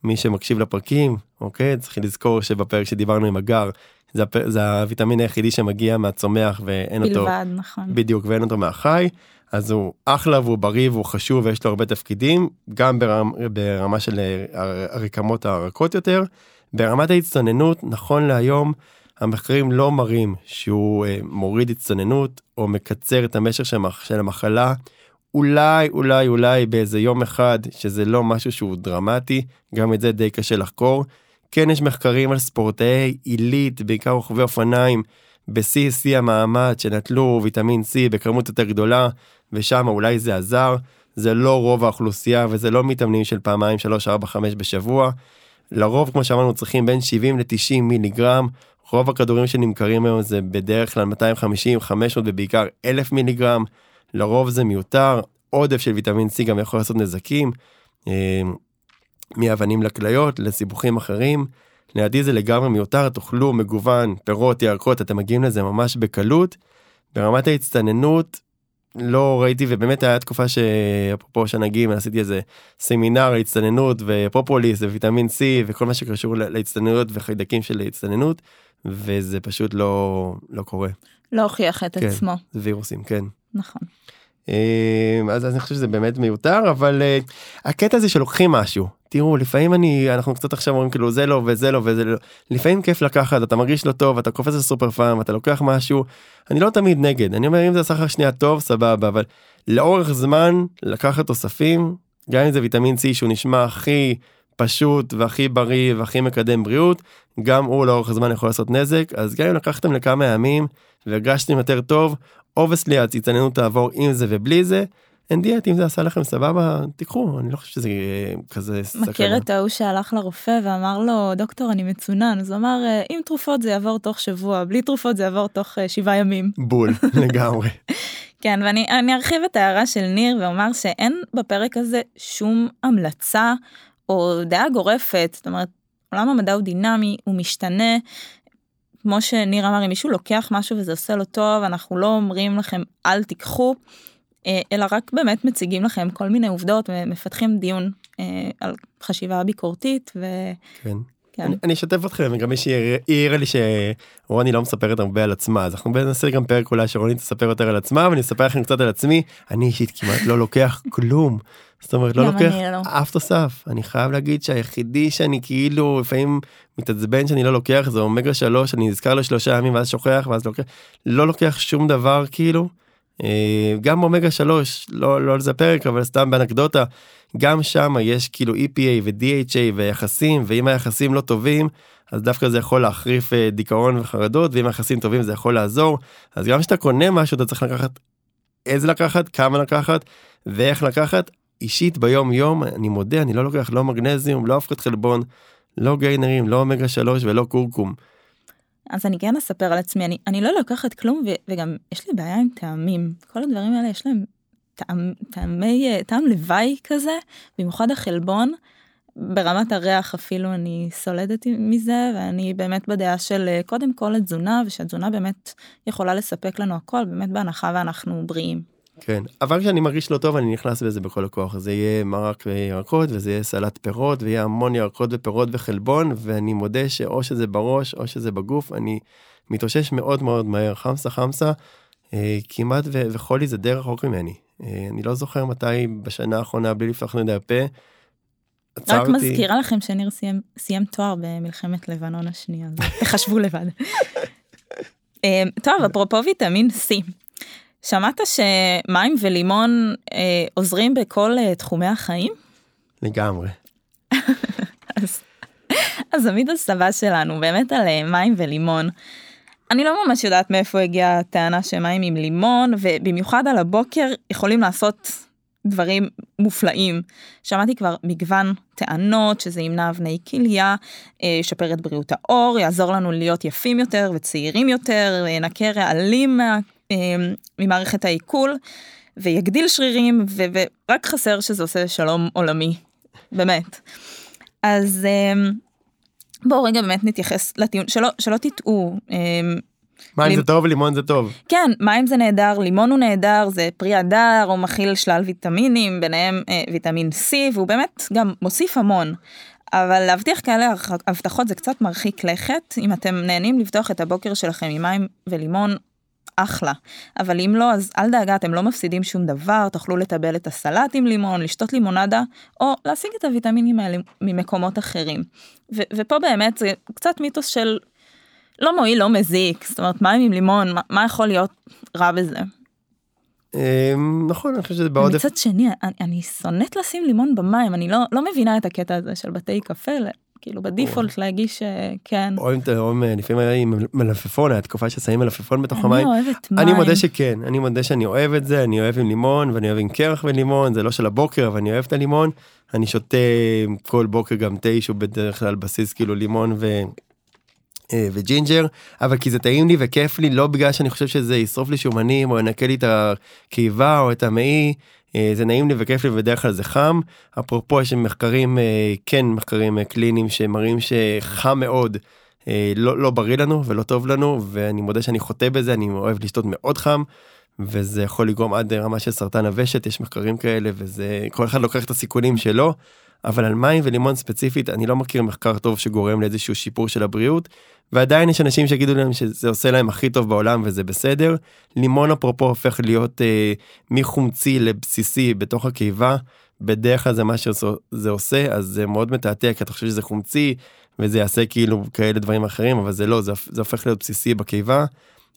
מי שמקשיב לפרקים אוקיי? צריך לזכור שבפרק שדיברנו עם הגר זה, הפ... זה הוויטמין היחידי שמגיע מהצומח ואין בלבד, אותו בלבד נכון. בדיוק ואין אותו מהחי. אז הוא אחלה והוא בריא והוא חשוב ויש לו הרבה תפקידים גם ברמה, ברמה של הרקמות הרכות יותר. ברמת ההצטננות נכון להיום המחקרים לא מראים שהוא אה, מוריד הצטננות או מקצר את המשך של המחלה. אולי אולי אולי באיזה יום אחד שזה לא משהו שהוא דרמטי גם את זה די קשה לחקור. כן יש מחקרים על ספורטאי עילית בעיקר רוכבי אופניים בשיא שיא המעמד שנטלו ויטמין C בכמות יותר גדולה ושם אולי זה עזר זה לא רוב האוכלוסייה וזה לא מתאמנים של פעמיים 3 4 5 בשבוע. לרוב כמו שאמרנו צריכים בין 70 ל-90 מיליגרם רוב הכדורים שנמכרים היום זה בדרך כלל 250 500 ובעיקר 1000 מיליגרם לרוב זה מיותר עודף של ויטמין C גם יכול לעשות נזקים אה, מאבנים לכליות לסיבוכים אחרים. לידי זה לגמרי מיותר תאכלו מגוון פירות ירקות אתם מגיעים לזה ממש בקלות. ברמת ההצטננות לא ראיתי ובאמת היה תקופה שאפרופו שנגים עשיתי איזה סמינר הצטננות ופופוליס וויטמין C וכל מה שקשור להצטננות וחיידקים של הצטננות וזה פשוט לא לא קורה. לא הוכיח את כן. עצמו. וירוסים, כן. נכון. אה, אז אז אני חושב שזה באמת מיותר אבל אה, הקטע הזה שלוקחים משהו תראו לפעמים אני אנחנו קצת עכשיו אומרים כאילו זה לא וזה לא וזה לא לפעמים כיף לקחת אתה מרגיש לא טוב אתה קופץ לסופר פארם אתה לוקח משהו אני לא תמיד נגד אני אומר אם זה לך שנייה טוב סבבה אבל לאורך זמן לקחת תוספים גם אם זה ויטמין C שהוא נשמע הכי פשוט והכי בריא והכי מקדם בריאות גם הוא לאורך זמן יכול לעשות נזק אז גם אם לקחתם לכמה ימים והרגשתם יותר טוב obviously ההצטננות תעבור עם זה ובלי זה. אין דיאט אם זה עשה לכם סבבה תיקחו אני לא חושב שזה אה, כזה מכיר את ההוא שהלך לרופא ואמר לו דוקטור אני מצונן אז הוא אמר "אה, עם תרופות זה יעבור תוך שבוע בלי תרופות זה יעבור תוך אה, שבעה ימים. בול לגמרי כן ואני אני ארחיב את ההערה של ניר ואומר שאין בפרק הזה שום המלצה או דעה גורפת זאת אומרת עולם המדע הוא דינמי הוא משתנה. כמו שניר אמר אם מישהו לוקח משהו וזה עושה לו טוב אנחנו לא אומרים לכם אל תיקחו אה, אלא רק באמת מציגים לכם כל מיני עובדות ומפתחים דיון אה, על חשיבה ביקורתית וכן. כן. אני, אני אשתף אתכם וגם מי שהעירה לי שרוני לא מספרת הרבה על עצמה אז אנחנו נעשה גם פרק אולי שרוני תספר יותר על עצמה ואני אספר לכם קצת על עצמי אני אישית כמעט לא לוקח כלום. זאת אומרת לא גם לוקח לא. אף תוסף אני חייב להגיד שהיחידי שאני כאילו לפעמים מתעצבן שאני לא לוקח זה אומגה 3 אני נזכר לשלושה ימים ואז שוכח ואז לוקח לא לוקח שום דבר כאילו. אה, גם אומגה 3 לא לא על זה פרק אבל סתם באנקדוטה גם שם יש כאילו EPA ו-DHA ויחסים ואם היחסים לא טובים אז דווקא זה יכול להחריף אה, דיכאון וחרדות ואם היחסים טובים זה יכול לעזור אז גם כשאתה קונה משהו אתה צריך לקחת איזה לקחת כמה לקחת ואיך לקחת אישית ביום יום אני מודה אני לא לוקח לא מגנזיום לא הפחת חלבון לא גיינרים לא אומגה 3 ולא קורקום. אז אני כן אספר על עצמי אני אני לא לוקחת כלום ו, וגם יש לי בעיה עם טעמים כל הדברים האלה יש להם טעם טעמי אה, טעם לוואי כזה במיוחד החלבון. ברמת הריח אפילו אני סולדת מזה ואני באמת בדעה של אה, קודם כל התזונה ושהתזונה באמת יכולה לספק לנו הכל באמת בהנחה ואנחנו בריאים. כן אבל כשאני מרגיש לא טוב אני נכנס בזה בכל הכוח זה יהיה מרק וירקות וזה יהיה סלט פירות ויהיה המון ירקות ופירות וחלבון ואני מודה שאו שזה בראש או שזה בגוף אני מתאושש מאוד מאוד מהר חמסה חמסה אה, כמעט ו- וחולי זה די רחוק ממני אה, אני לא זוכר מתי בשנה האחרונה בלי לפתוח את הפה. רק עצרתי. מזכירה לכם שניר סיים, סיים תואר במלחמת לבנון השנייה, תחשבו לבד. אה, טוב, אפרופו ויטמין C, שמעת שמים ולימון אה, עוזרים בכל אה, תחומי החיים? לגמרי. אז, אז עמית הסבה שלנו באמת על אה, מים ולימון. אני לא ממש יודעת מאיפה הגיעה הטענה שמים עם לימון ובמיוחד על הבוקר יכולים לעשות דברים מופלאים. שמעתי כבר מגוון טענות שזה ימנע אבני כליה, אה, ישפר את בריאות העור, יעזור לנו להיות יפים יותר וצעירים יותר, ינקה רעלים מה, אה, ממערכת העיכול ויגדיל שרירים ו- ורק חסר שזה עושה שלום עולמי, באמת. אז אה, בואו רגע באמת נתייחס לטיעון, שלא, שלא תטעו. מים לימ- זה טוב ולימון זה טוב. כן, מים זה נהדר, לימון הוא נהדר, זה פרי הדר, הוא מכיל שלל ויטמינים, ביניהם אה, ויטמין C, והוא באמת גם מוסיף המון. אבל להבטיח כאלה הבטחות זה קצת מרחיק לכת, אם אתם נהנים לפתוח את הבוקר שלכם עם מים ולימון, אחלה. אבל אם לא, אז אל דאגה, אתם לא מפסידים שום דבר, תוכלו לטבל את הסלט עם לימון, לשתות לימונדה, או להשיג את הוויטמינים האלה ממקומות אחרים. ו- ופה באמת זה קצת מיתוס של לא מועיל, לא מזיק, זאת אומרת, מים עם לימון, מה, מה יכול להיות רע בזה? אה, נכון אני חושב שזה בעודף. מצד שני, אני, אני שונאת לשים לימון במים, אני לא, לא מבינה את הקטע הזה של בתי קפה, כאילו ב default להגיש אה, כן. או אם אתה או אם, לפעמים היה עם מלפפון היה תקופה ששמים מלפפון בתוך אני המים. אוהבת מים. אני מודה שכן אני מודה שאני אוהב את זה אני אוהב עם לימון ואני אוהב עם קרח ולימון זה לא של הבוקר אבל אני אוהב את הלימון אני שותה כל בוקר גם תה שהוא בדרך כלל בסיס כאילו לימון ו... אה, וג'ינג'ר אבל כי זה טעים לי וכיף לי לא בגלל שאני חושב שזה ישרוף לי שומנים או ינקה לי את הקיבה או את המעי אה, זה נעים לי וכיף לי ובדרך כלל זה חם. אפרופו יש מחקרים אה, כן מחקרים אה, קליניים שמראים שחם מאוד אה, לא, לא בריא לנו ולא טוב לנו ואני מודה שאני חוטא בזה אני אוהב לשתות מאוד חם וזה יכול לגרום עד רמה של סרטן הוושט יש מחקרים כאלה וזה כל אחד לוקח את הסיכונים שלו. אבל על מים ולימון ספציפית אני לא מכיר מחקר טוב שגורם לאיזשהו שיפור של הבריאות, ועדיין יש אנשים שיגידו להם שזה עושה להם הכי טוב בעולם וזה בסדר. לימון אפרופו הופך להיות אה, מחומצי לבסיסי בתוך הקיבה, בדרך כלל זה מה שזה עושה, אז זה מאוד מתעתע, כי אתה חושב שזה חומצי, וזה יעשה כאילו כאלה דברים אחרים, אבל זה לא, זה, זה הופך להיות בסיסי בקיבה.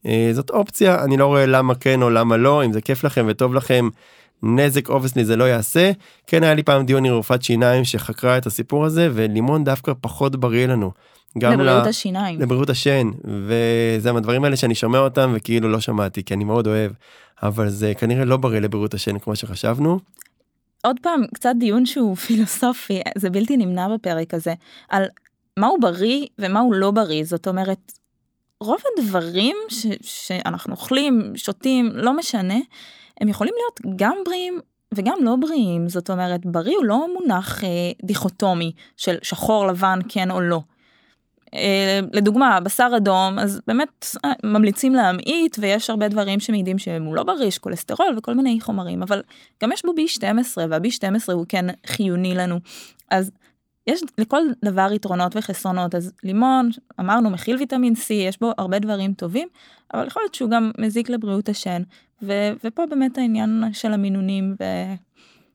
אה, זאת אופציה, אני לא רואה למה כן או למה לא, אם זה כיף לכם וטוב לכם, נזק obviously זה לא יעשה. כן היה לי פעם דיון עם רופאת שיניים שחקרה את הסיפור הזה, ולימון דווקא פחות בריא לנו. גם לבריאות ל... השיניים. לבריאות השן, וזה מהדברים האלה שאני שומע אותם וכאילו לא שמעתי, כי אני מאוד אוהב, אבל זה כנראה לא בריא לבריאות השן כמו שחשבנו. עוד פעם, קצת דיון שהוא פילוסופי, זה בלתי נמנע בפרק הזה, על מהו בריא ומהו לא בריא, זאת אומרת, רוב הדברים ש, שאנחנו אוכלים, שותים, לא משנה, הם יכולים להיות גם בריאים וגם לא בריאים, זאת אומרת, בריא הוא לא מונח אה, דיכוטומי של שחור לבן כן או לא. אה, לדוגמה, בשר אדום, אז באמת אה, ממליצים להמעיט, ויש הרבה דברים שמעידים שהוא לא בריא, יש כולסטרול וכל מיני חומרים, אבל גם יש בו B12, וה-B12 הוא כן חיוני לנו. אז יש לכל דבר יתרונות וחסרונות, אז לימון, אמרנו, מכיל ויטמין C, יש בו הרבה דברים טובים, אבל יכול להיות שהוא גם מזיק לבריאות השן, ו- ופה באמת העניין של המינונים ו...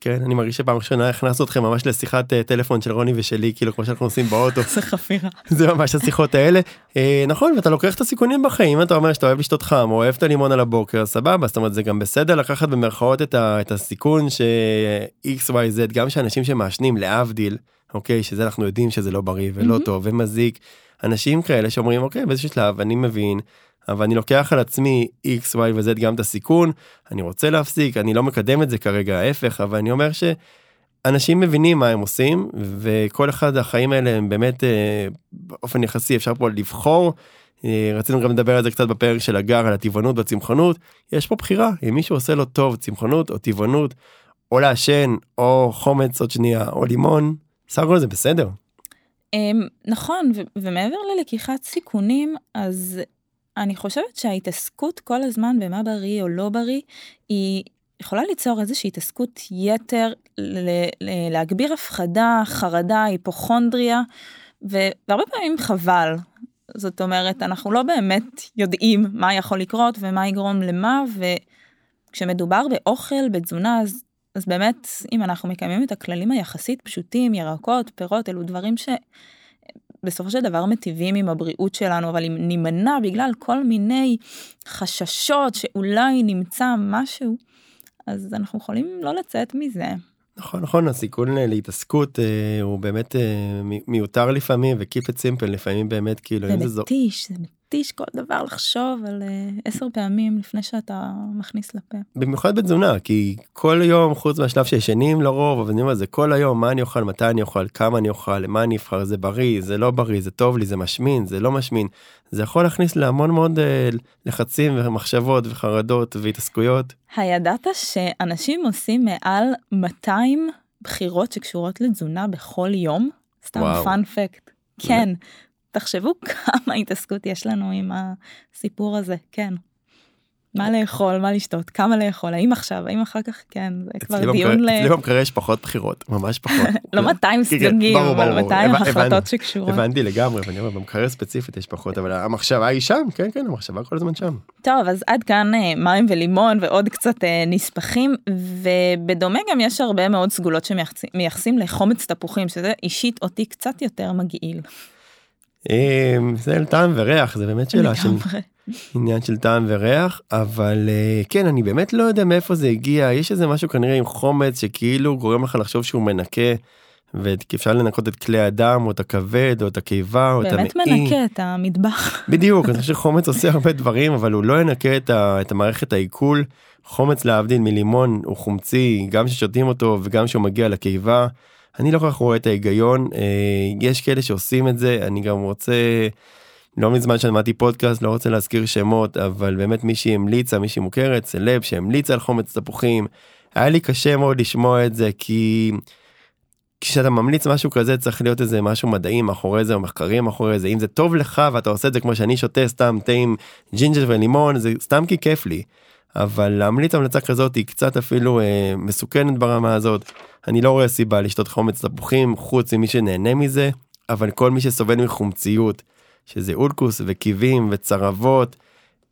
כן, אני מרגיש שפעם ראשונה הכנסנו אתכם ממש לשיחת uh, טלפון של רוני ושלי, כאילו כמו שאנחנו עושים באוטו. זה חפירה. זה ממש השיחות האלה. uh, נכון, ואתה לוקח את הסיכונים בחיים, אתה אומר שאתה אוהב לשתות חם, או אוהב את הלימון על הבוקר, סבבה, זאת אומרת זה גם בסדר לקחת במרכאות את, ה, את הסיכון ש-XYZ, גם שאנשים שמעשנים להבדיל, אוקיי, שזה אנחנו יודעים שזה לא בריא ולא mm-hmm. טוב ומזיק, אנשים כאלה שאומרים אוקיי באיזשהו שלב אני מבין אבל אני לוקח על עצמי x, y ו-z גם את הסיכון, אני רוצה להפסיק, אני לא מקדם את זה כרגע, ההפך, אבל אני אומר שאנשים מבינים מה הם עושים, וכל אחד החיים האלה הם באמת אה, באופן יחסי אפשר פה לבחור. אה, רצינו גם לדבר על זה קצת בפרק של הגר על הטבעונות והצמחונות, יש פה בחירה, אם מישהו עושה לו טוב צמחונות או טבעונות, או לעשן, או חומץ עוד שנייה, או לימון, סך הכל זה בסדר. אמ, נכון, ומעבר ללקיחת סיכונים, אז אני חושבת שההתעסקות כל הזמן במה בריא או לא בריא, היא יכולה ליצור איזושהי התעסקות יתר, להגביר הפחדה, חרדה, היפוכונדריה, והרבה פעמים חבל. זאת אומרת, אנחנו לא באמת יודעים מה יכול לקרות ומה יגרום למה, וכשמדובר באוכל, בתזונה, אז, אז באמת, אם אנחנו מקיימים את הכללים היחסית פשוטים, ירקות, פירות, אלו דברים ש... בסופו של דבר מטיבים עם הבריאות שלנו, אבל אם נימנע בגלל כל מיני חששות שאולי נמצא משהו, אז אנחנו יכולים לא לצאת מזה. נכון נכון הסיכון להתעסקות אה, הוא באמת אה, מיותר לפעמים וקיפ את סימפל לפעמים באמת כאילו זה מתיש זה מתיש כל דבר לחשוב על אה, עשר פעמים לפני שאתה מכניס לפה. במיוחד בתזונה כי כל יום חוץ מהשלב שישנים לרוב אבל אני אומר זה כל היום מה אני אוכל מתי אני אוכל כמה אני אוכל למה אני אבחר זה בריא זה לא בריא זה טוב לי זה משמין זה לא משמין זה יכול להכניס להמון מאוד אה, לחצים ומחשבות וחרדות והתעסקויות. הידעת שאנשים עושים מעל 200 בחירות שקשורות לתזונה בכל יום? סתם פאנפקט. כן, תחשבו כמה התעסקות יש לנו עם הסיפור הזה, כן. מה לאכול, מה לשתות, כמה לאכול, האם עכשיו, האם אחר כך, כן, זה כבר דיון ל... אצלי במקרה יש פחות בחירות, ממש פחות. לא 200 סייגים, אבל 200 החלטות שקשורות. הבנתי לגמרי, ואני אומר, במקרה ספציפית יש פחות, אבל המחשבה היא שם, כן, כן, המחשבה כל הזמן שם. טוב, אז עד כאן אה, מים ולימון ועוד קצת אה, נספחים, ובדומה גם יש הרבה מאוד סגולות שמייחסים לחומץ תפוחים, שזה אישית אותי קצת יותר מגעיל. אמ, זה על טעם וריח זה באמת שאלה של עניין של טעם וריח אבל אה, כן אני באמת לא יודע מאיפה זה הגיע יש איזה משהו כנראה עם חומץ שכאילו גורם לך לחשוב שהוא מנקה. ואפשר לנקות את כלי הדם או את הכבד או את הקיבה או את המעי. באמת מנקה את המטבח. בדיוק, אני חושב שחומץ עושה הרבה דברים אבל הוא לא ינקה את, ה, את המערכת העיכול. חומץ להבדיל מלימון הוא חומצי גם ששותים אותו וגם שהוא מגיע לקיבה. אני לא כל כך רואה את ההיגיון אה, יש כאלה שעושים את זה אני גם רוצה לא מזמן שמעתי פודקאסט לא רוצה להזכיר שמות אבל באמת מישהי המליצה מישהי מוכרת סלב שהמליצה על חומץ תפוחים היה לי קשה מאוד לשמוע את זה כי. כשאתה ממליץ משהו כזה צריך להיות איזה משהו מדעי מאחורי זה או מחקרים מאחורי זה אם זה טוב לך ואתה עושה את זה כמו שאני שותה סתם תה עם ג'ינג'ר ולימון זה סתם כי כיף לי. אבל להמליץ המלצה כזאת היא קצת אפילו אה, מסוכנת ברמה הזאת. אני לא רואה סיבה לשתות חומץ תפוחים חוץ ממי שנהנה מזה, אבל כל מי שסובל מחומציות, שזה אולקוס וקיבים וצרבות,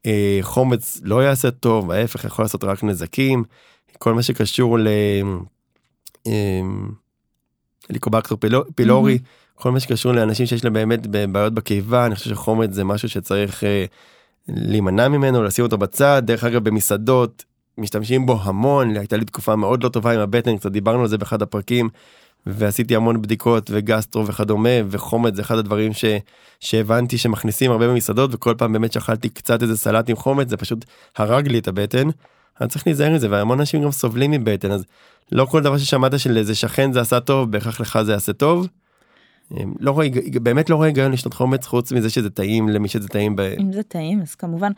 אה, חומץ לא יעשה טוב, ההפך יכול לעשות רק נזקים. כל מה שקשור ל... אה, ליקובקטור פילורי, mm-hmm. כל מה שקשור לאנשים שיש להם באמת בעיות בקיבה, אני חושב שחומץ זה משהו שצריך אה, להימנע ממנו, לשים אותו בצד. דרך אגב, במסעדות משתמשים בו המון, הייתה לי תקופה מאוד לא טובה עם הבטן, קצת דיברנו על זה באחד הפרקים, ועשיתי המון בדיקות וגסטרו וכדומה, וחומץ זה אחד הדברים ש... שהבנתי שמכניסים הרבה במסעדות, וכל פעם באמת שאכלתי קצת איזה סלט עם חומץ, זה פשוט הרג לי את הבטן. אני צריך להיזהר מזה, והמון אנשים גם סובלים מבטן, אז לא כל דבר ששמעת של איזה שכן זה עשה טוב, בהכרח לך זה יעשה טוב. אמ, לא רואה, באמת לא רואה היגיון לשתות חומץ חוץ מזה שזה טעים למי שזה טעים. ב... אם זה טעים אז כמובן.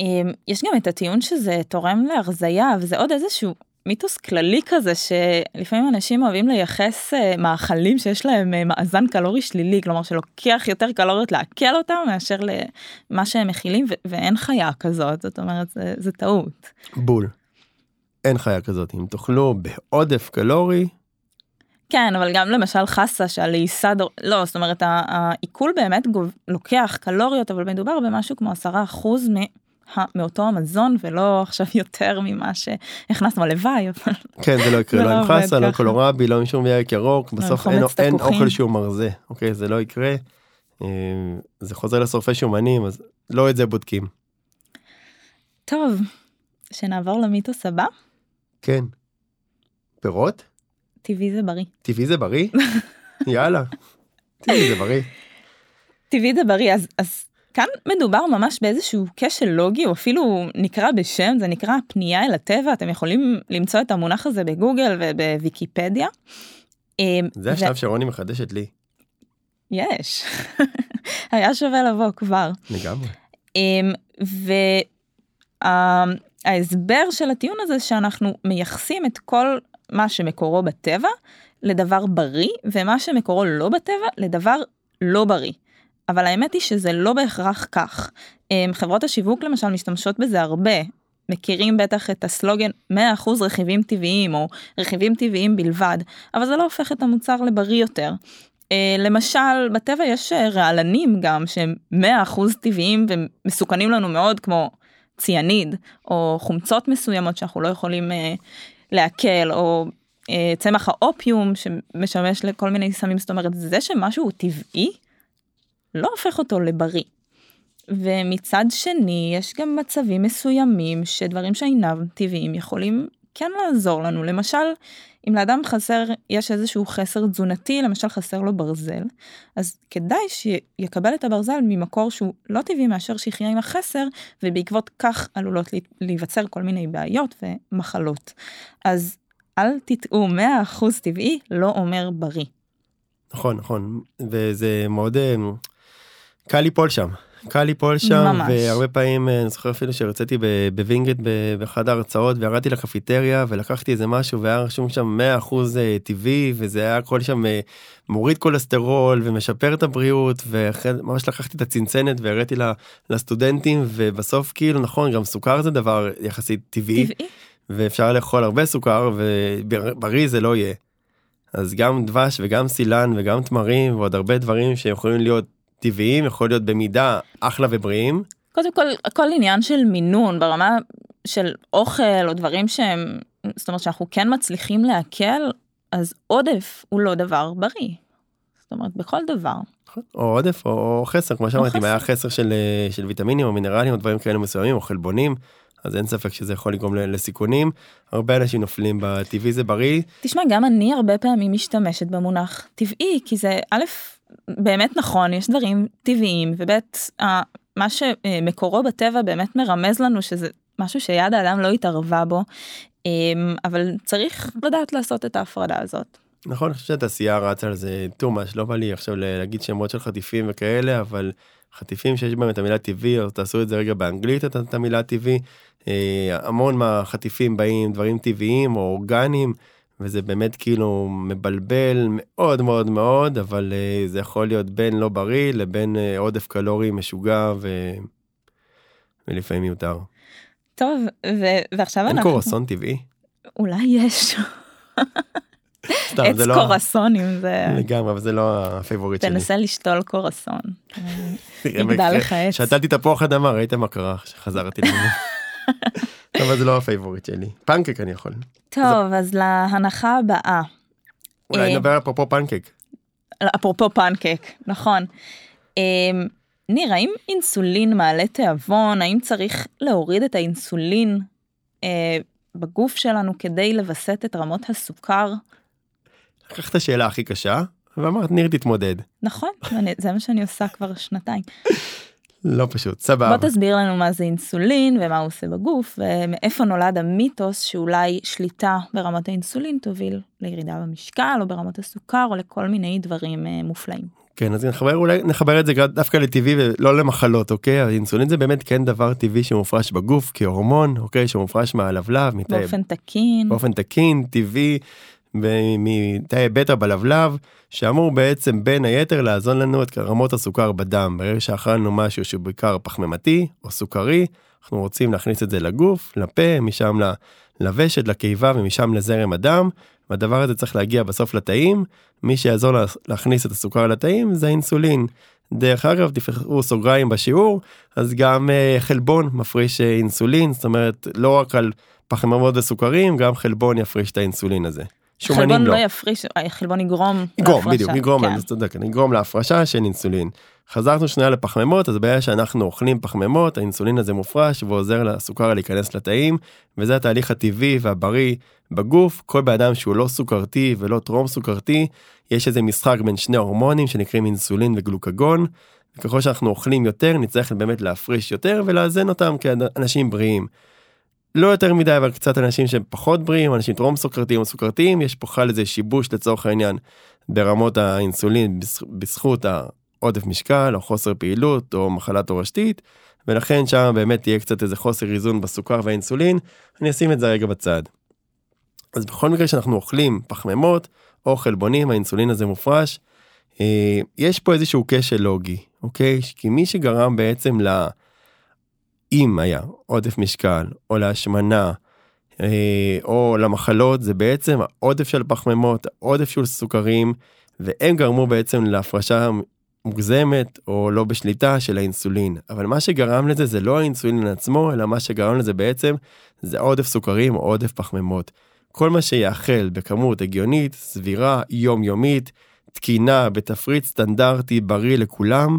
אמ, יש גם את הטיעון שזה תורם להרזייה וזה עוד איזשהו מיתוס כללי כזה שלפעמים אנשים אוהבים לייחס אה, מאכלים שיש להם אה, מאזן קלורי שלילי כלומר שלוקח יותר קלוריות לעכל אותם מאשר למה שהם מכילים ואין חיה כזאת זאת אומרת זה, זה טעות. בול. אין חיה כזאת אם תאכלו בעודף קלורי כן, אבל גם למשל חסה שהלעיסה, דור... לא, זאת אומרת העיכול באמת גוב... לוקח קלוריות, אבל מדובר במשהו כמו עשרה אחוז מ... מאותו המזון ולא עכשיו יותר ממה שהכנסנו הלוואי. כן זה לא יקרה, לא, לא עם חסה, לא קולורבי, לא עם שום ירק ירוק, בסוף אין, אין אוכל שהוא מרזה, אוקיי זה לא יקרה. אה, זה חוזר לשורפי שומנים אז לא את זה בודקים. טוב, שנעבור למיתוס הבא. כן. פירות? טבעי זה בריא. טבעי זה בריא? יאללה. טבעי זה בריא. טבעי זה בריא אז אז כאן מדובר ממש באיזשהו כשל לוגי או אפילו נקרא בשם זה נקרא פנייה אל הטבע אתם יכולים למצוא את המונח הזה בגוגל ובוויקיפדיה. אמ, זה השלב שרוני מחדשת לי. יש היה שווה לבוא כבר. לגמרי. אמ, וההסבר של הטיעון הזה שאנחנו מייחסים את כל מה שמקורו בטבע לדבר בריא ומה שמקורו לא בטבע לדבר לא בריא. אבל האמת היא שזה לא בהכרח כך. אמ, חברות השיווק למשל משתמשות בזה הרבה. מכירים בטח את הסלוגן 100% רכיבים טבעיים או רכיבים טבעיים בלבד, אבל זה לא הופך את המוצר לבריא יותר. אה, למשל בטבע יש אה, רעלנים גם שהם 100% טבעיים ומסוכנים לנו מאוד כמו ציאניד או חומצות מסוימות שאנחנו לא יכולים אה, לעכל או אה, צמח האופיום שמשמש לכל מיני סמים זאת אומרת זה שמשהו הוא טבעי לא הופך אותו לבריא. ומצד שני יש גם מצבים מסוימים שדברים שאינם טבעיים יכולים כן לעזור לנו למשל אם לאדם חסר יש איזשהו חסר תזונתי למשל חסר לו ברזל אז כדאי שיקבל את הברזל ממקור שהוא לא טבעי מאשר שיחיה עם החסר ובעקבות כך עלולות להיווצר כל מיני בעיות ומחלות אז אל תטעו 100% טבעי לא אומר בריא. נכון נכון וזה מאוד אה, קל ליפול שם קל ליפול שם ממש. והרבה פעמים אה, אני זוכר אפילו שהרציתי בווינגייט באחד ההרצאות וירדתי לקפיטריה ולקחתי איזה משהו והיה רשום שם 100% אה, טבעי וזה היה הכל שם מוריד כולסטרול ומשפר את הבריאות ואחרי ממש לקחתי את הצנצנת והראיתי לסטודנטים ובסוף כאילו נכון גם סוכר זה דבר יחסית טבעי. טבעי. ואפשר לאכול הרבה סוכר ובריא זה לא יהיה. אז גם דבש וגם סילן וגם תמרים ועוד הרבה דברים שיכולים להיות טבעיים יכול להיות במידה אחלה ובריאים. קודם כל הכל עניין של מינון ברמה של אוכל או דברים שהם זאת אומרת שאנחנו כן מצליחים לעכל אז עודף הוא לא דבר בריא. זאת אומרת בכל דבר. נכון. או עודף או חסר כמו שאמרתי אם היה חסר של, של ויטמינים או מינרלים או דברים כאלה מסוימים או חלבונים אז אין ספק שזה יכול לגרום לסיכונים הרבה אנשים נופלים בטבעי זה בריא. תשמע גם אני הרבה פעמים משתמשת במונח טבעי כי זה א' באמת נכון יש דברים טבעיים וב' מה שמקורו בטבע באמת מרמז לנו שזה משהו שיד האדם לא התערבה בו אמ, אבל צריך לדעת לעשות את ההפרדה הזאת. נכון אני חושב שהתעשייה רצה על זה too much לא בא לי עכשיו להגיד שמות של חטיפים וכאלה אבל חטיפים שיש בהם את המילה טבעי או תעשו את זה רגע באנגלית את המילה טבעי אה, המון מהחטיפים באים דברים טבעיים או אורגניים וזה באמת כאילו מבלבל מאוד מאוד מאוד אבל אה, זה יכול להיות בין לא בריא לבין אה, עודף קלורי משוגע ו... ולפעמים מיותר. טוב, ו- ועכשיו אין אנחנו... קרואסון טבעי. אולי יש. סתם, עץ לא... קרואסונים זה... לגמרי, אבל זה לא ה favorite שלי. תנסה לשתול קרואסון. יגדל לך עץ. שתלתי תפוח אדמה, ראית מה קרה כשחזרתי לזה. אבל זה לא ה favorite שלי. פנקק אני יכול. טוב, אז להנחה הבאה. אולי אה, נדבר אפרופו פנקק. אפרופו פנקק, נכון. אמ, ניר, האם אינסולין מעלה תיאבון? האם צריך להוריד את האינסולין אה, בגוף שלנו כדי לווסת את רמות הסוכר? לקחת השאלה הכי קשה, ואמרת ניר תתמודד. נכון, אני- זה מה שאני עושה כבר שנתיים. לא פשוט, סבבה. בוא תסביר לנו מה זה אינסולין ומה הוא עושה בגוף ומאיפה נולד המיתוס שאולי שליטה ברמת האינסולין תוביל לירידה במשקל או ברמות הסוכר או לכל מיני דברים אה, מופלאים. כן, אז נחבר אולי נחבר את זה דווקא לטבעי ולא למחלות, אוקיי? האינסולין זה באמת כן דבר טבעי שמופרש בגוף כהורמון, אוקיי? שמופרש מהלבלב, מתאי באופן תקין. באופן תקין, טבעי, מתאי בטא בלבלב, שאמור בעצם בין היתר לעזור לנו את רמות הסוכר בדם. ברגע שאכלנו משהו שהוא בעיקר פחמימתי או סוכרי, אנחנו רוצים להכניס את זה לגוף, לפה, משם לוושת, לקיבה ומשם לזרם הדם. והדבר הזה צריך להגיע בסוף לתאים, מי שיעזור לה- להכניס את הסוכר לתאים זה האינסולין. דרך אגב, תפתחו סוגריים בשיעור, אז גם אה, חלבון מפריש אה, אינסולין, זאת אומרת, לא רק על פחמימות וסוכרים, גם חלבון יפריש את האינסולין הזה. שומנים חלבון לא. לא יפריש, אה, חלבון יגרום יגרום, להפרשה, בדיוק, יגרום, כן. אז צודק, יגרום להפרשה של אינסולין. חזרנו שנייה לפחמימות, אז בעיה שאנחנו אוכלים פחמימות, האינסולין הזה מופרש ועוזר לסוכר להיכנס לתאים, וזה התהליך הטבעי והבריא בגוף. כל בן אדם שהוא לא סוכרתי ולא טרום סוכרתי, יש איזה משחק בין שני הורמונים שנקראים אינסולין וגלוקגון. וככל שאנחנו אוכלים יותר, נצטרך באמת להפריש יותר ולאזן אותם כאנשים בריאים. לא יותר מדי, אבל קצת אנשים שהם פחות בריאים, אנשים טרום סוכרתיים או סוכרתיים, יש פה חל איזה שיבוש לצורך העניין ברמות האינסולין בז- בזכות העודף משקל או חוסר פעילות או מחלה תורשתית, ולכן שם באמת יהיה קצת איזה חוסר איזון בסוכר והאינסולין, אני אשים את זה רגע בצד. אז בכל מקרה שאנחנו אוכלים פחמימות או חלבונים, האינסולין הזה מופרש, אה, יש פה איזשהו כשל לוגי, אוקיי? כי מי שגרם בעצם ל... אם היה עודף משקל או להשמנה אה, או למחלות זה בעצם העודף של פחמימות, העודף של סוכרים והם גרמו בעצם להפרשה מוגזמת או לא בשליטה של האינסולין. אבל מה שגרם לזה זה לא האינסולין עצמו אלא מה שגרם לזה בעצם זה עודף סוכרים או עודף פחמימות. כל מה שיאכל בכמות הגיונית, סבירה, יומיומית, תקינה, בתפריט סטנדרטי בריא לכולם,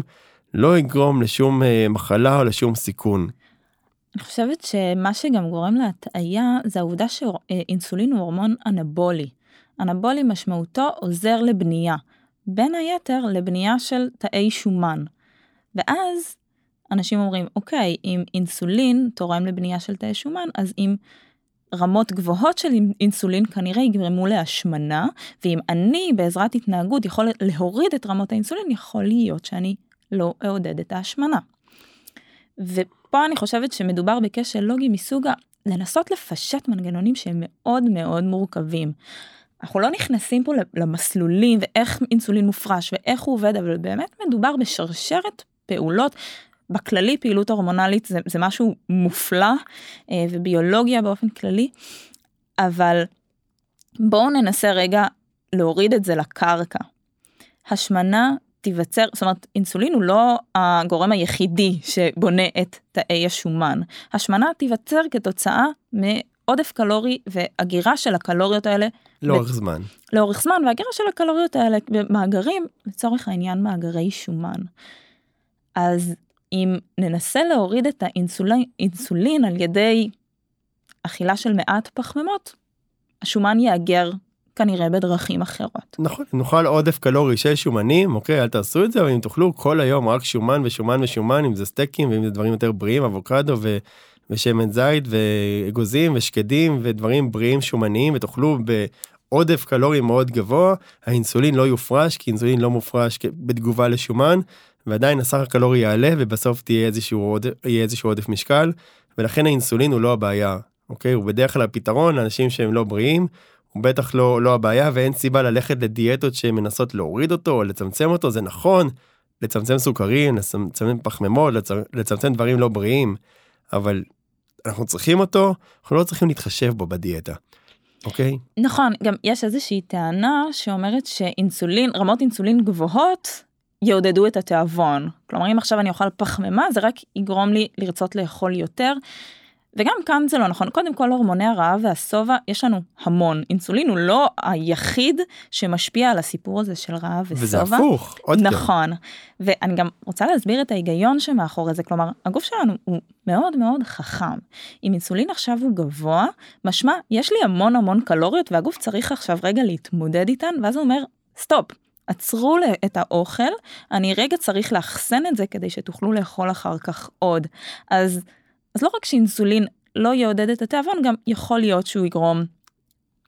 לא יגרום לשום אה, מחלה או לשום סיכון. אני חושבת שמה שגם גורם להטעיה זה העובדה שאינסולין הוא הורמון אנבולי. אנבולי משמעותו עוזר לבנייה, בין היתר לבנייה של תאי שומן. ואז אנשים אומרים, אוקיי, אם אינסולין תורם לבנייה של תאי שומן, אז אם רמות גבוהות של אינסולין כנראה יגרמו להשמנה, ואם אני בעזרת התנהגות יכול להוריד את רמות האינסולין, יכול להיות שאני לא אעודד את ההשמנה. ופה אני חושבת שמדובר בכשל לוגי מסוג. לנסות לפשט מנגנונים שהם מאוד מאוד מורכבים. אנחנו לא נכנסים פה למסלולים ואיך אינסולין מופרש ואיך הוא עובד, אבל באמת מדובר בשרשרת פעולות. בכללי פעילות הורמונלית זה, זה משהו מופלא אה, וביולוגיה באופן כללי, אבל בואו ננסה רגע להוריד את זה לקרקע. השמנה תיווצר, זאת אומרת אינסולין הוא לא הגורם היחידי שבונה את תאי השומן. השמנה תיווצר כתוצאה מעודף קלורי והגירה של הקלוריות האלה. לאורך זמן. לאורך זמן והגירה של הקלוריות האלה במאגרים, לצורך העניין מאגרי שומן. אז אם ננסה להוריד את האינסולין אינסולין על ידי אכילה של מעט פחמימות, השומן יאגר כנראה בדרכים אחרות. נכון, נאכל עודף קלורי של שומנים, אוקיי, אל תעשו את זה, אבל אם תאכלו כל היום רק שומן ושומן ושומן, אם זה סטייקים ואם זה דברים יותר בריאים, אבוקדו ו... ושמן זית ואגוזים ושקדים ודברים בריאים שומניים ותאכלו בעודף קלורי מאוד גבוה, האינסולין לא יופרש, כי אינסולין לא מופרש בתגובה לשומן, ועדיין הסך הקלורי יעלה ובסוף תהיה איזשהו עודף, יהיה איזשהו עודף משקל, ולכן האינסולין הוא לא הבעיה, אוקיי? הוא בדרך כלל הפתרון לאנשים שהם לא בריאים, הוא בטח לא, לא הבעיה ואין סיבה ללכת לדיאטות שמנסות להוריד אותו או לצמצם אותו, זה נכון, לצמצם סוכרים, לצמצם פחמימות, לצמצם דברים לא בריאים, אבל אנחנו צריכים אותו, אנחנו לא צריכים להתחשב בו בדיאטה. אוקיי? נכון, גם יש איזושהי טענה שאומרת שאינסולין, רמות אינסולין גבוהות יעודדו את התיאבון. כלומר, אם עכשיו אני אוכל פחמימה, זה רק יגרום לי לרצות לאכול יותר. וגם כאן זה לא נכון. קודם כל, הורמוני הרעב והשובע, יש לנו המון. אינסולין הוא לא היחיד שמשפיע על הסיפור הזה של רעב ושובע. וזה הפוך, עוד יותר. נכון. ואני גם רוצה להסביר את ההיגיון שמאחורי זה. כלומר, הגוף שלנו הוא מאוד מאוד חכם. אם אינסולין עכשיו הוא גבוה, משמע, יש לי המון המון קלוריות, והגוף צריך עכשיו רגע להתמודד איתן, ואז הוא אומר, סטופ, עצרו את האוכל, אני רגע צריך לאחסן את זה כדי שתוכלו לאכול אחר כך עוד. אז, אז לא רק שאינסולין לא יעודד את התיאבון, גם יכול להיות שהוא יגרום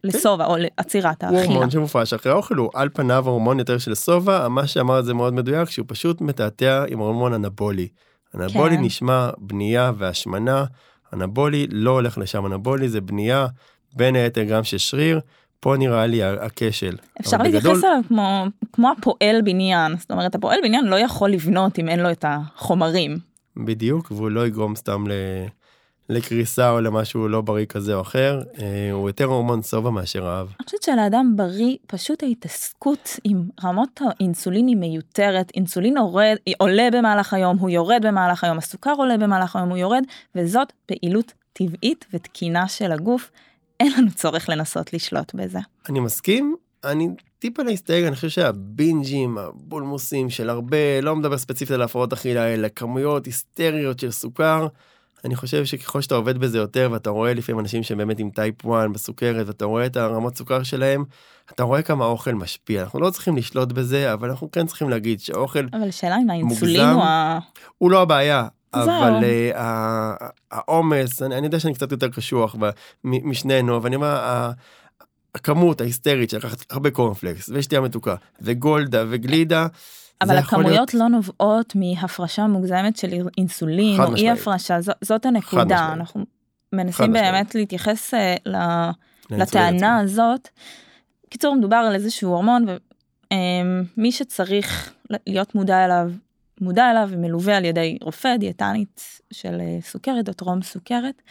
לשובע או לעצירת הוא האכילה. הורמון שמופרש אחרי האוכל, הוא על פניו הורמון יותר של שובע, מה שאמרת זה מאוד מדויק, שהוא פשוט מתעתע עם הורמון אנבולי. אנבולי כן. נשמע בנייה והשמנה, אנבולי לא הולך לשם, אנבולי זה בנייה, בין היתר גם של שריר, פה נראה לי הכשל. אפשר להתייחס בגדול, אליו כמו, כמו הפועל בניין, זאת אומרת הפועל בניין לא יכול לבנות אם אין לו את החומרים. בדיוק, והוא לא יגרום סתם ל... לקריסה או למשהו לא בריא כזה או אחר, אה, הוא יותר הורמון שובע מאשר רעב. אני חושבת שלאדם בריא פשוט ההתעסקות עם רמות האינסולין היא מיותרת, אינסולין עורד, עולה במהלך היום, הוא יורד במהלך היום, הסוכר עולה במהלך היום, הוא יורד, וזאת פעילות טבעית ותקינה של הגוף, אין לנו צורך לנסות לשלוט בזה. אני מסכים, אני טיפה להסתייג, אני חושב שהבינג'ים, הבולמוסים של הרבה, לא מדבר ספציפית על הפרעות אכילה, אלא כמויות היסטריות של סוכר. אני חושב שככל שאתה עובד בזה יותר ואתה רואה לפעמים אנשים שהם באמת עם type 1 בסוכרת ואתה רואה את הרמות סוכר שלהם, אתה רואה כמה האוכל משפיע. אנחנו לא צריכים לשלוט בזה, אבל אנחנו כן צריכים להגיד שאוכל אבל השאלה אם האינסולין. הוא ה... הוא לא הבעיה. אבל אה, ה- העומס, אני, אני יודע שאני קצת יותר קשוח משנינו, אבל אני אומר, הכמות ההיסטרית של לקחת הרבה קורנפלקס ושתייה מתוקה וגולדה וגלידה, אבל יכול להיות- הכמויות לא נובעות מהפרשה מוגזמת של אינסולין או אי משמעית. הפרשה, ז- זאת הנקודה, משמעית. אנחנו מנסים משמעית. באמת להתייחס אה, ל- לטענה עצמו. הזאת. קיצור מדובר על איזשהו הורמון ומי שצריך להיות מודע אליו מודע אליו ומלווה על ידי רופא דיאטנית של אה, סוכרת או טרום סוכרת.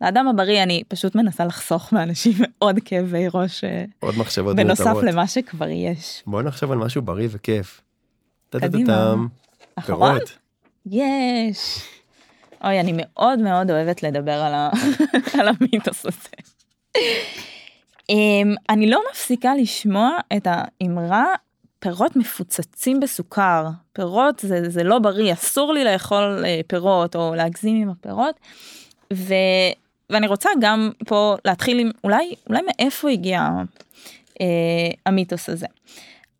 לאדם הבריא אני פשוט מנסה לחסוך מאנשים עוד כאבי ראש אה, עוד מחשבות בנוסף מיותרות. למה שכבר יש. בוא נחשוב על משהו בריא וכיף. קדימה. אחרון? יש. אוי, אני מאוד מאוד אוהבת לדבר על, ה... על המיתוס הזה. um, אני לא מפסיקה לשמוע את האמרה פירות מפוצצים בסוכר. פירות זה, זה לא בריא, אסור לי לאכול uh, פירות או להגזים עם הפירות. ו... ואני רוצה גם פה להתחיל עם אולי, אולי מאיפה הגיע uh, המיתוס הזה.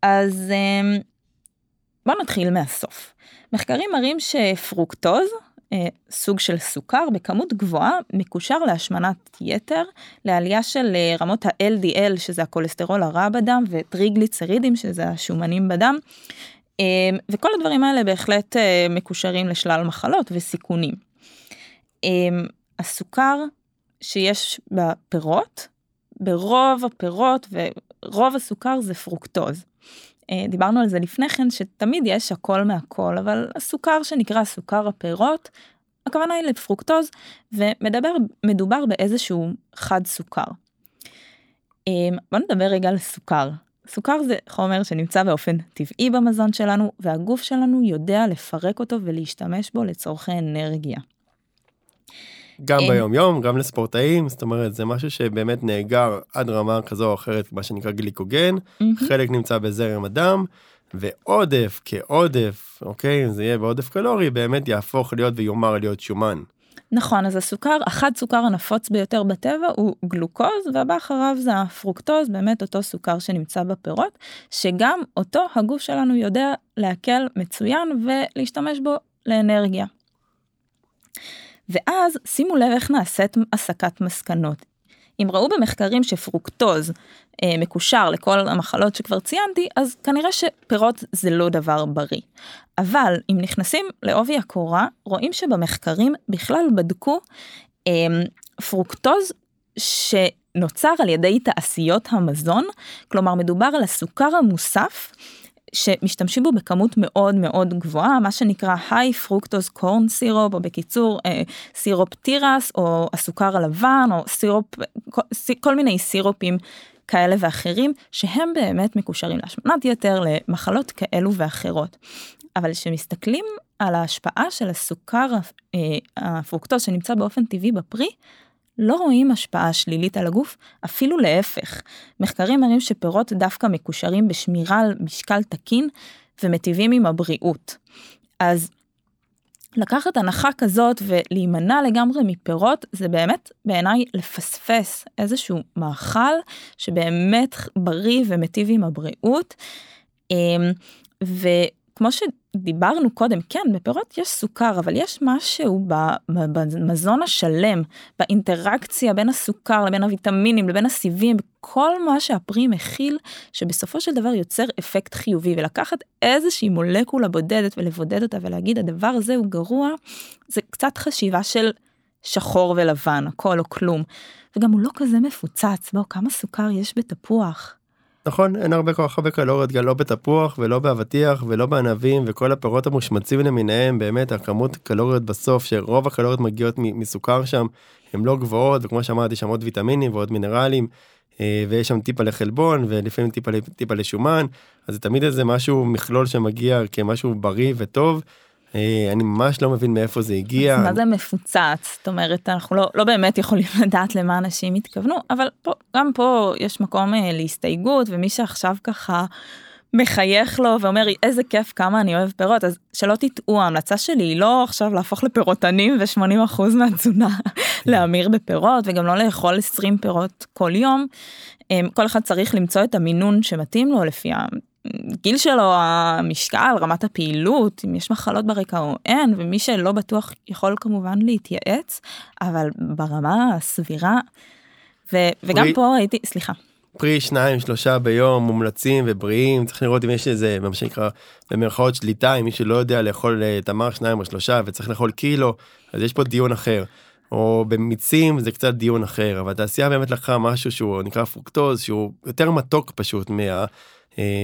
אז um, בוא נתחיל מהסוף. מחקרים מראים שפרוקטוז, אה, סוג של סוכר בכמות גבוהה, מקושר להשמנת יתר, לעלייה של אה, רמות ה-LDL, שזה הכולסטרול הרע בדם, וטריגליצרידים, שזה השומנים בדם, אה, וכל הדברים האלה בהחלט אה, מקושרים לשלל מחלות וסיכונים. הסוכר שיש בפירות, ברוב הפירות ורוב הסוכר זה פרוקטוז. אה, דיברנו על זה לפני כן שתמיד יש הכל מהכל אבל הסוכר שנקרא סוכר הפירות הכוונה היא לפרוקטוז ומדבר מדובר באיזשהו חד סוכר. אה, בוא נדבר רגע על סוכר. סוכר זה חומר שנמצא באופן טבעי במזון שלנו והגוף שלנו יודע לפרק אותו ולהשתמש בו לצורכי אנרגיה. גם אין. ביום יום, גם לספורטאים, זאת אומרת זה משהו שבאמת נאגר עד רמה כזו או אחרת, מה שנקרא גליקוגן, חלק נמצא בזרם הדם, ועודף כעודף, אוקיי, זה יהיה בעודף קלורי, באמת יהפוך להיות ויומר להיות שומן. נכון אז הסוכר החד סוכר הנפוץ ביותר בטבע הוא גלוקוז והבא אחריו זה הפרוקטוז באמת אותו סוכר שנמצא בפירות שגם אותו הגוף שלנו יודע לעכל מצוין ולהשתמש בו לאנרגיה. ואז שימו לב איך נעשית הסקת מסקנות. אם ראו במחקרים שפרוקטוז אה, מקושר לכל המחלות שכבר ציינתי, אז כנראה שפירות זה לא דבר בריא. אבל אם נכנסים לעובי הקורה, רואים שבמחקרים בכלל בדקו אה, פרוקטוז שנוצר על ידי תעשיות המזון, כלומר מדובר על הסוכר המוסף שמשתמשים בו בכמות מאוד מאוד גבוהה, מה שנקרא high fructose corn syrup, או בקיצור אה, סירופ תירס, או הסוכר הלבן, או סירופ, כל, כל מיני סירופים כאלה ואחרים, שהם באמת מקושרים להשמנת יתר, למחלות כאלו ואחרות. אבל כשמסתכלים על ההשפעה של הסוכר אה, הפרוקטוז שנמצא באופן טבעי בפרי, לא רואים השפעה שלילית על הגוף, אפילו להפך. מחקרים מראים שפירות דווקא מקושרים בשמירה על משקל תקין ומטיבים עם הבריאות. אז לקחת הנחה כזאת ולהימנע לגמרי מפירות זה באמת בעיניי לפספס איזשהו מאכל שבאמת בריא ומיטיב עם הבריאות. אמ, וכמו דיברנו קודם, כן, בפירות יש סוכר, אבל יש משהו במזון השלם, באינטראקציה בין הסוכר לבין הוויטמינים לבין הסיבים, כל מה שהפרי מכיל, שבסופו של דבר יוצר אפקט חיובי, ולקחת איזושהי מולקולה בודדת ולבודד אותה ולהגיד הדבר הזה הוא גרוע, זה קצת חשיבה של שחור ולבן, הכל או כלום. וגם הוא לא כזה מפוצץ, בוא, כמה סוכר יש בתפוח. נכון אין הרבה כל כך הרבה קלוריות גם לא בתפוח ולא באבטיח ולא בענבים וכל הפירות המושמצים למיניהם באמת הכמות קלוריות בסוף שרוב הקלוריות מגיעות מסוכר שם הם לא גבוהות וכמו שאמרתי שם עוד ויטמינים ועוד מינרלים אה, ויש שם טיפה לחלבון ולפעמים טיפה טיפה לשומן אז זה תמיד איזה משהו מכלול שמגיע כמשהו בריא וטוב. אה, אני ממש לא מבין מאיפה זה הגיע. מה זה מפוצץ? זאת אומרת, אנחנו לא, לא באמת יכולים לדעת למה אנשים התכוונו, אבל פה, גם פה יש מקום אה, להסתייגות, ומי שעכשיו ככה מחייך לו ואומר איזה כיף כמה אני אוהב פירות, אז שלא תטעו, ההמלצה שלי היא לא עכשיו להפוך לפירותנים ו-80% מהתזונה להמיר בפירות, וגם לא לאכול 20 פירות כל יום. אה, כל אחד צריך למצוא את המינון שמתאים לו לפי הגיל שלו, המשקל, רמת הפעילות, אם יש מחלות ברקע או אין, ומי שלא בטוח יכול כמובן להתייעץ, אבל ברמה הסבירה, ו, וגם פרי, פה הייתי, סליחה. פרי שניים שלושה ביום מומלצים ובריאים צריך לראות אם יש איזה מה שנקרא במרכאות שליטה אם מישהו לא יודע לאכול אה, תמר שניים או שלושה וצריך לאכול קילו אז יש פה דיון אחר. או במיצים זה קצת דיון אחר אבל התעשייה באמת לקחה משהו שהוא נקרא פרוקטוז שהוא יותר מתוק פשוט מה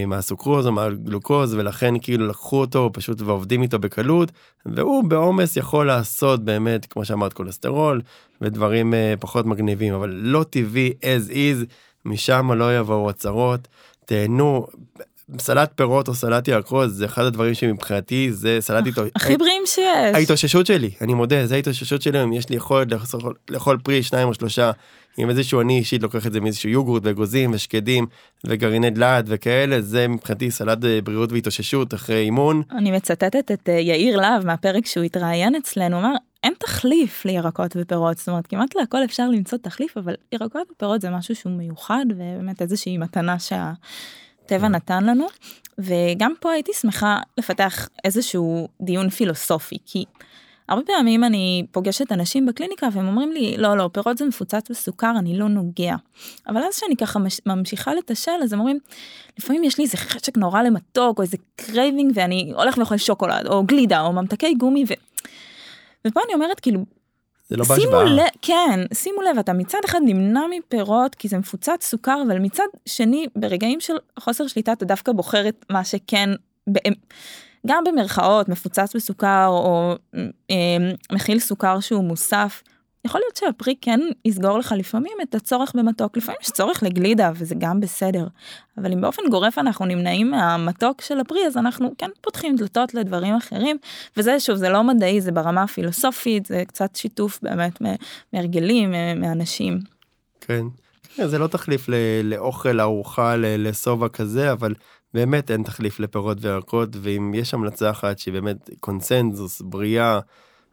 מהסוכרוז או מהגלוקוז ולכן כאילו לקחו אותו פשוט ועובדים איתו בקלות והוא בעומס יכול לעשות באמת כמו שאמרת קולסטרול ודברים אה, פחות מגניבים אבל לא טבעי as is משם לא יבואו הצהרות תהנו סלט פירות או סלט ירקות זה אחד הדברים שמבחינתי זה סלט איתו הכי בריאים שיש ההתאוששות שלי אני מודה זה ההתאוששות שלי אם יש לי יכולת לאכול פרי שניים או שלושה עם איזשהו אני אישית לוקח את זה מאיזשהו יוגורט ואגוזים ושקדים וגרעיני דלעת וכאלה זה מבחינתי סלט אה, בריאות והתאוששות אחרי אימון. אני מצטטת את אה, יאיר להב מהפרק שהוא התראיין אצלנו אמר אין תחליף לירקות ופירות זאת אומרת כמעט להכל אפשר למצוא תחליף אבל ירקות ופירות זה משהו שהוא מיוחד ובאמת איזושהי מתנה שהטבע. נתן לנו וגם פה הייתי שמחה לפתח איזשהו דיון פילוסופי כי. הרבה פעמים אני פוגשת אנשים בקליניקה והם אומרים לי לא לא פירות זה מפוצץ בסוכר אני לא נוגע. אבל אז שאני ככה ממשיכה לתשאל אז הם אומרים לפעמים יש לי איזה חשק נורא למתוק או איזה craving ואני הולך ואוכל שוקולד או גלידה או ממתקי גומי ו... ופה אני אומרת כאילו. זה לא בהשוואה. לב, כן שימו לב אתה מצד אחד נמנע מפירות כי זה מפוצץ סוכר אבל מצד שני ברגעים של חוסר שליטה אתה דווקא בוחר את מה שכן. גם במרכאות מפוצץ בסוכר או אה, מכיל סוכר שהוא מוסף. יכול להיות שהפרי כן יסגור לך לפעמים את הצורך במתוק לפעמים יש צורך לגלידה וזה גם בסדר אבל אם באופן גורף אנחנו נמנעים מהמתוק של הפרי אז אנחנו כן פותחים דלתות לדברים אחרים וזה שוב זה לא מדעי זה ברמה הפילוסופית זה קצת שיתוף באמת מהרגלים מאנשים. כן. זה לא תחליף לאוכל ארוחה לשובע כזה אבל באמת אין תחליף לפירות וירקות, ואם יש המלצה אחת שהיא באמת קונצנזוס, בריאה,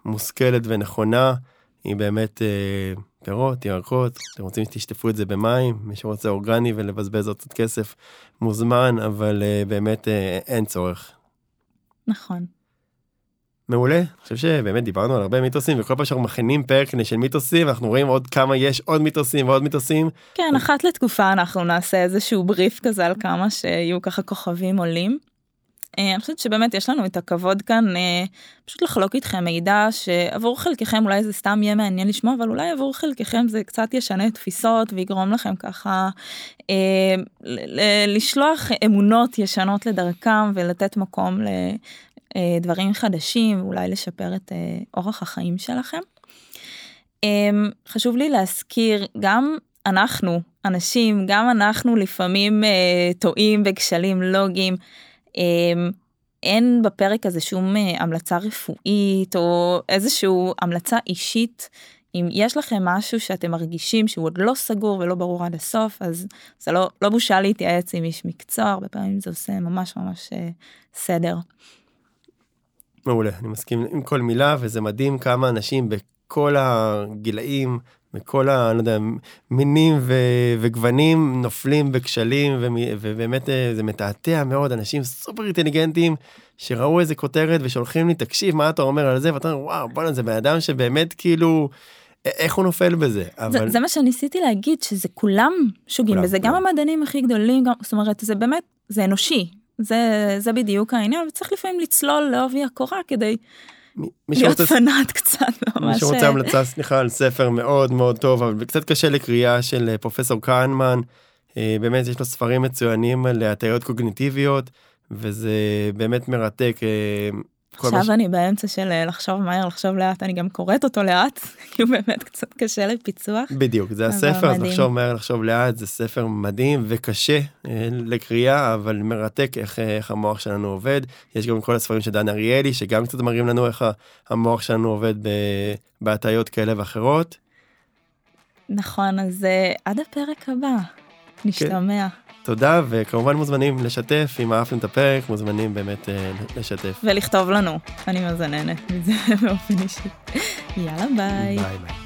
מושכלת ונכונה, היא באמת אה, פירות, ירקות, אתם רוצים שתשטפו את זה במים, מי שרוצה אורגני ולבזבז עוד קצת כסף מוזמן, אבל אה, באמת אה, אין צורך. נכון. מעולה, אני חושב שבאמת דיברנו על הרבה מיתוסים וכל פעם שאנחנו מכינים פרק של מיתוסים אנחנו רואים עוד כמה יש עוד מיתוסים ועוד מיתוסים. כן אחת לתקופה אנחנו נעשה איזשהו בריף כזה על כמה שיהיו ככה כוכבים עולים. אה, אני חושבת שבאמת יש לנו את הכבוד כאן אה, פשוט לחלוק איתכם מידע שעבור חלקכם אולי זה סתם יהיה מעניין לשמוע, אבל אולי עבור חלקכם זה קצת ישנה תפיסות ויגרום לכם ככה אה, לשלוח אמונות ישנות לדרכם ולתת מקום לדברים חדשים, אולי לשפר את אורח החיים שלכם. חשוב לי להזכיר גם אנחנו אנשים גם אנחנו לפעמים טועים בכשלים לוגיים. אה, אין בפרק הזה שום אה, המלצה רפואית או איזשהו המלצה אישית. אם יש לכם משהו שאתם מרגישים שהוא עוד לא סגור ולא ברור עד הסוף אז זה לא לא בושה להתייעץ עם איש מקצוע הרבה פעמים זה עושה ממש ממש אה, סדר. מעולה אני מסכים עם כל מילה וזה מדהים כמה אנשים בכל הגילאים מכל ה... לא יודע, מינים ו, וגוונים נופלים בכשלים ובאמת אה, זה מתעתע מאוד אנשים סופר אינטליגנטים שראו איזה כותרת ושולחים לי תקשיב מה אתה אומר על זה? ואתה אומר וואו בוא'נה זה בן אדם שבאמת כאילו איך הוא נופל בזה? אבל זה, זה מה שניסיתי להגיד שזה כולם שוגים בזה גם המדענים הכי גדולים גם זאת אומרת זה באמת זה אנושי. זה זה בדיוק העניין וצריך לפעמים לצלול לעובי הקורה כדי. להיות פנאט קצת ממש. מי שרוצה אה, המלצה סליחה על ספר מאוד מאוד טוב אבל קצת קשה לקריאה של אה, פרופסור קהנמן אה, באמת יש לו ספרים מצוינים על הטיות קוגניטיביות וזה באמת מרתק עכשיו. אני באמצע של אה, לחשוב מהר לחשוב לאט אני גם קוראת אותו לאט כי הוא באמת קצת קשה לפיצוח. בדיוק זה הספר אז לחשוב מהר לחשוב לאט זה ספר מדהים וקשה אה, לקריאה אבל מרתק איך, אה, איך המוח שלנו עובד יש גם כל הספרים של דן אריאלי שגם קצת מראים לנו איך המוח שלנו עובד בהטיות כאלה ואחרות. נכון אז עד הפרק הבא נשתמע. כן. תודה וכמובן מוזמנים לשתף אם אהבתם את הפרק מוזמנים באמת אה, לשתף ולכתוב לנו אני מזננת מזה באופן אישי יאללה ביי. ביי ביי.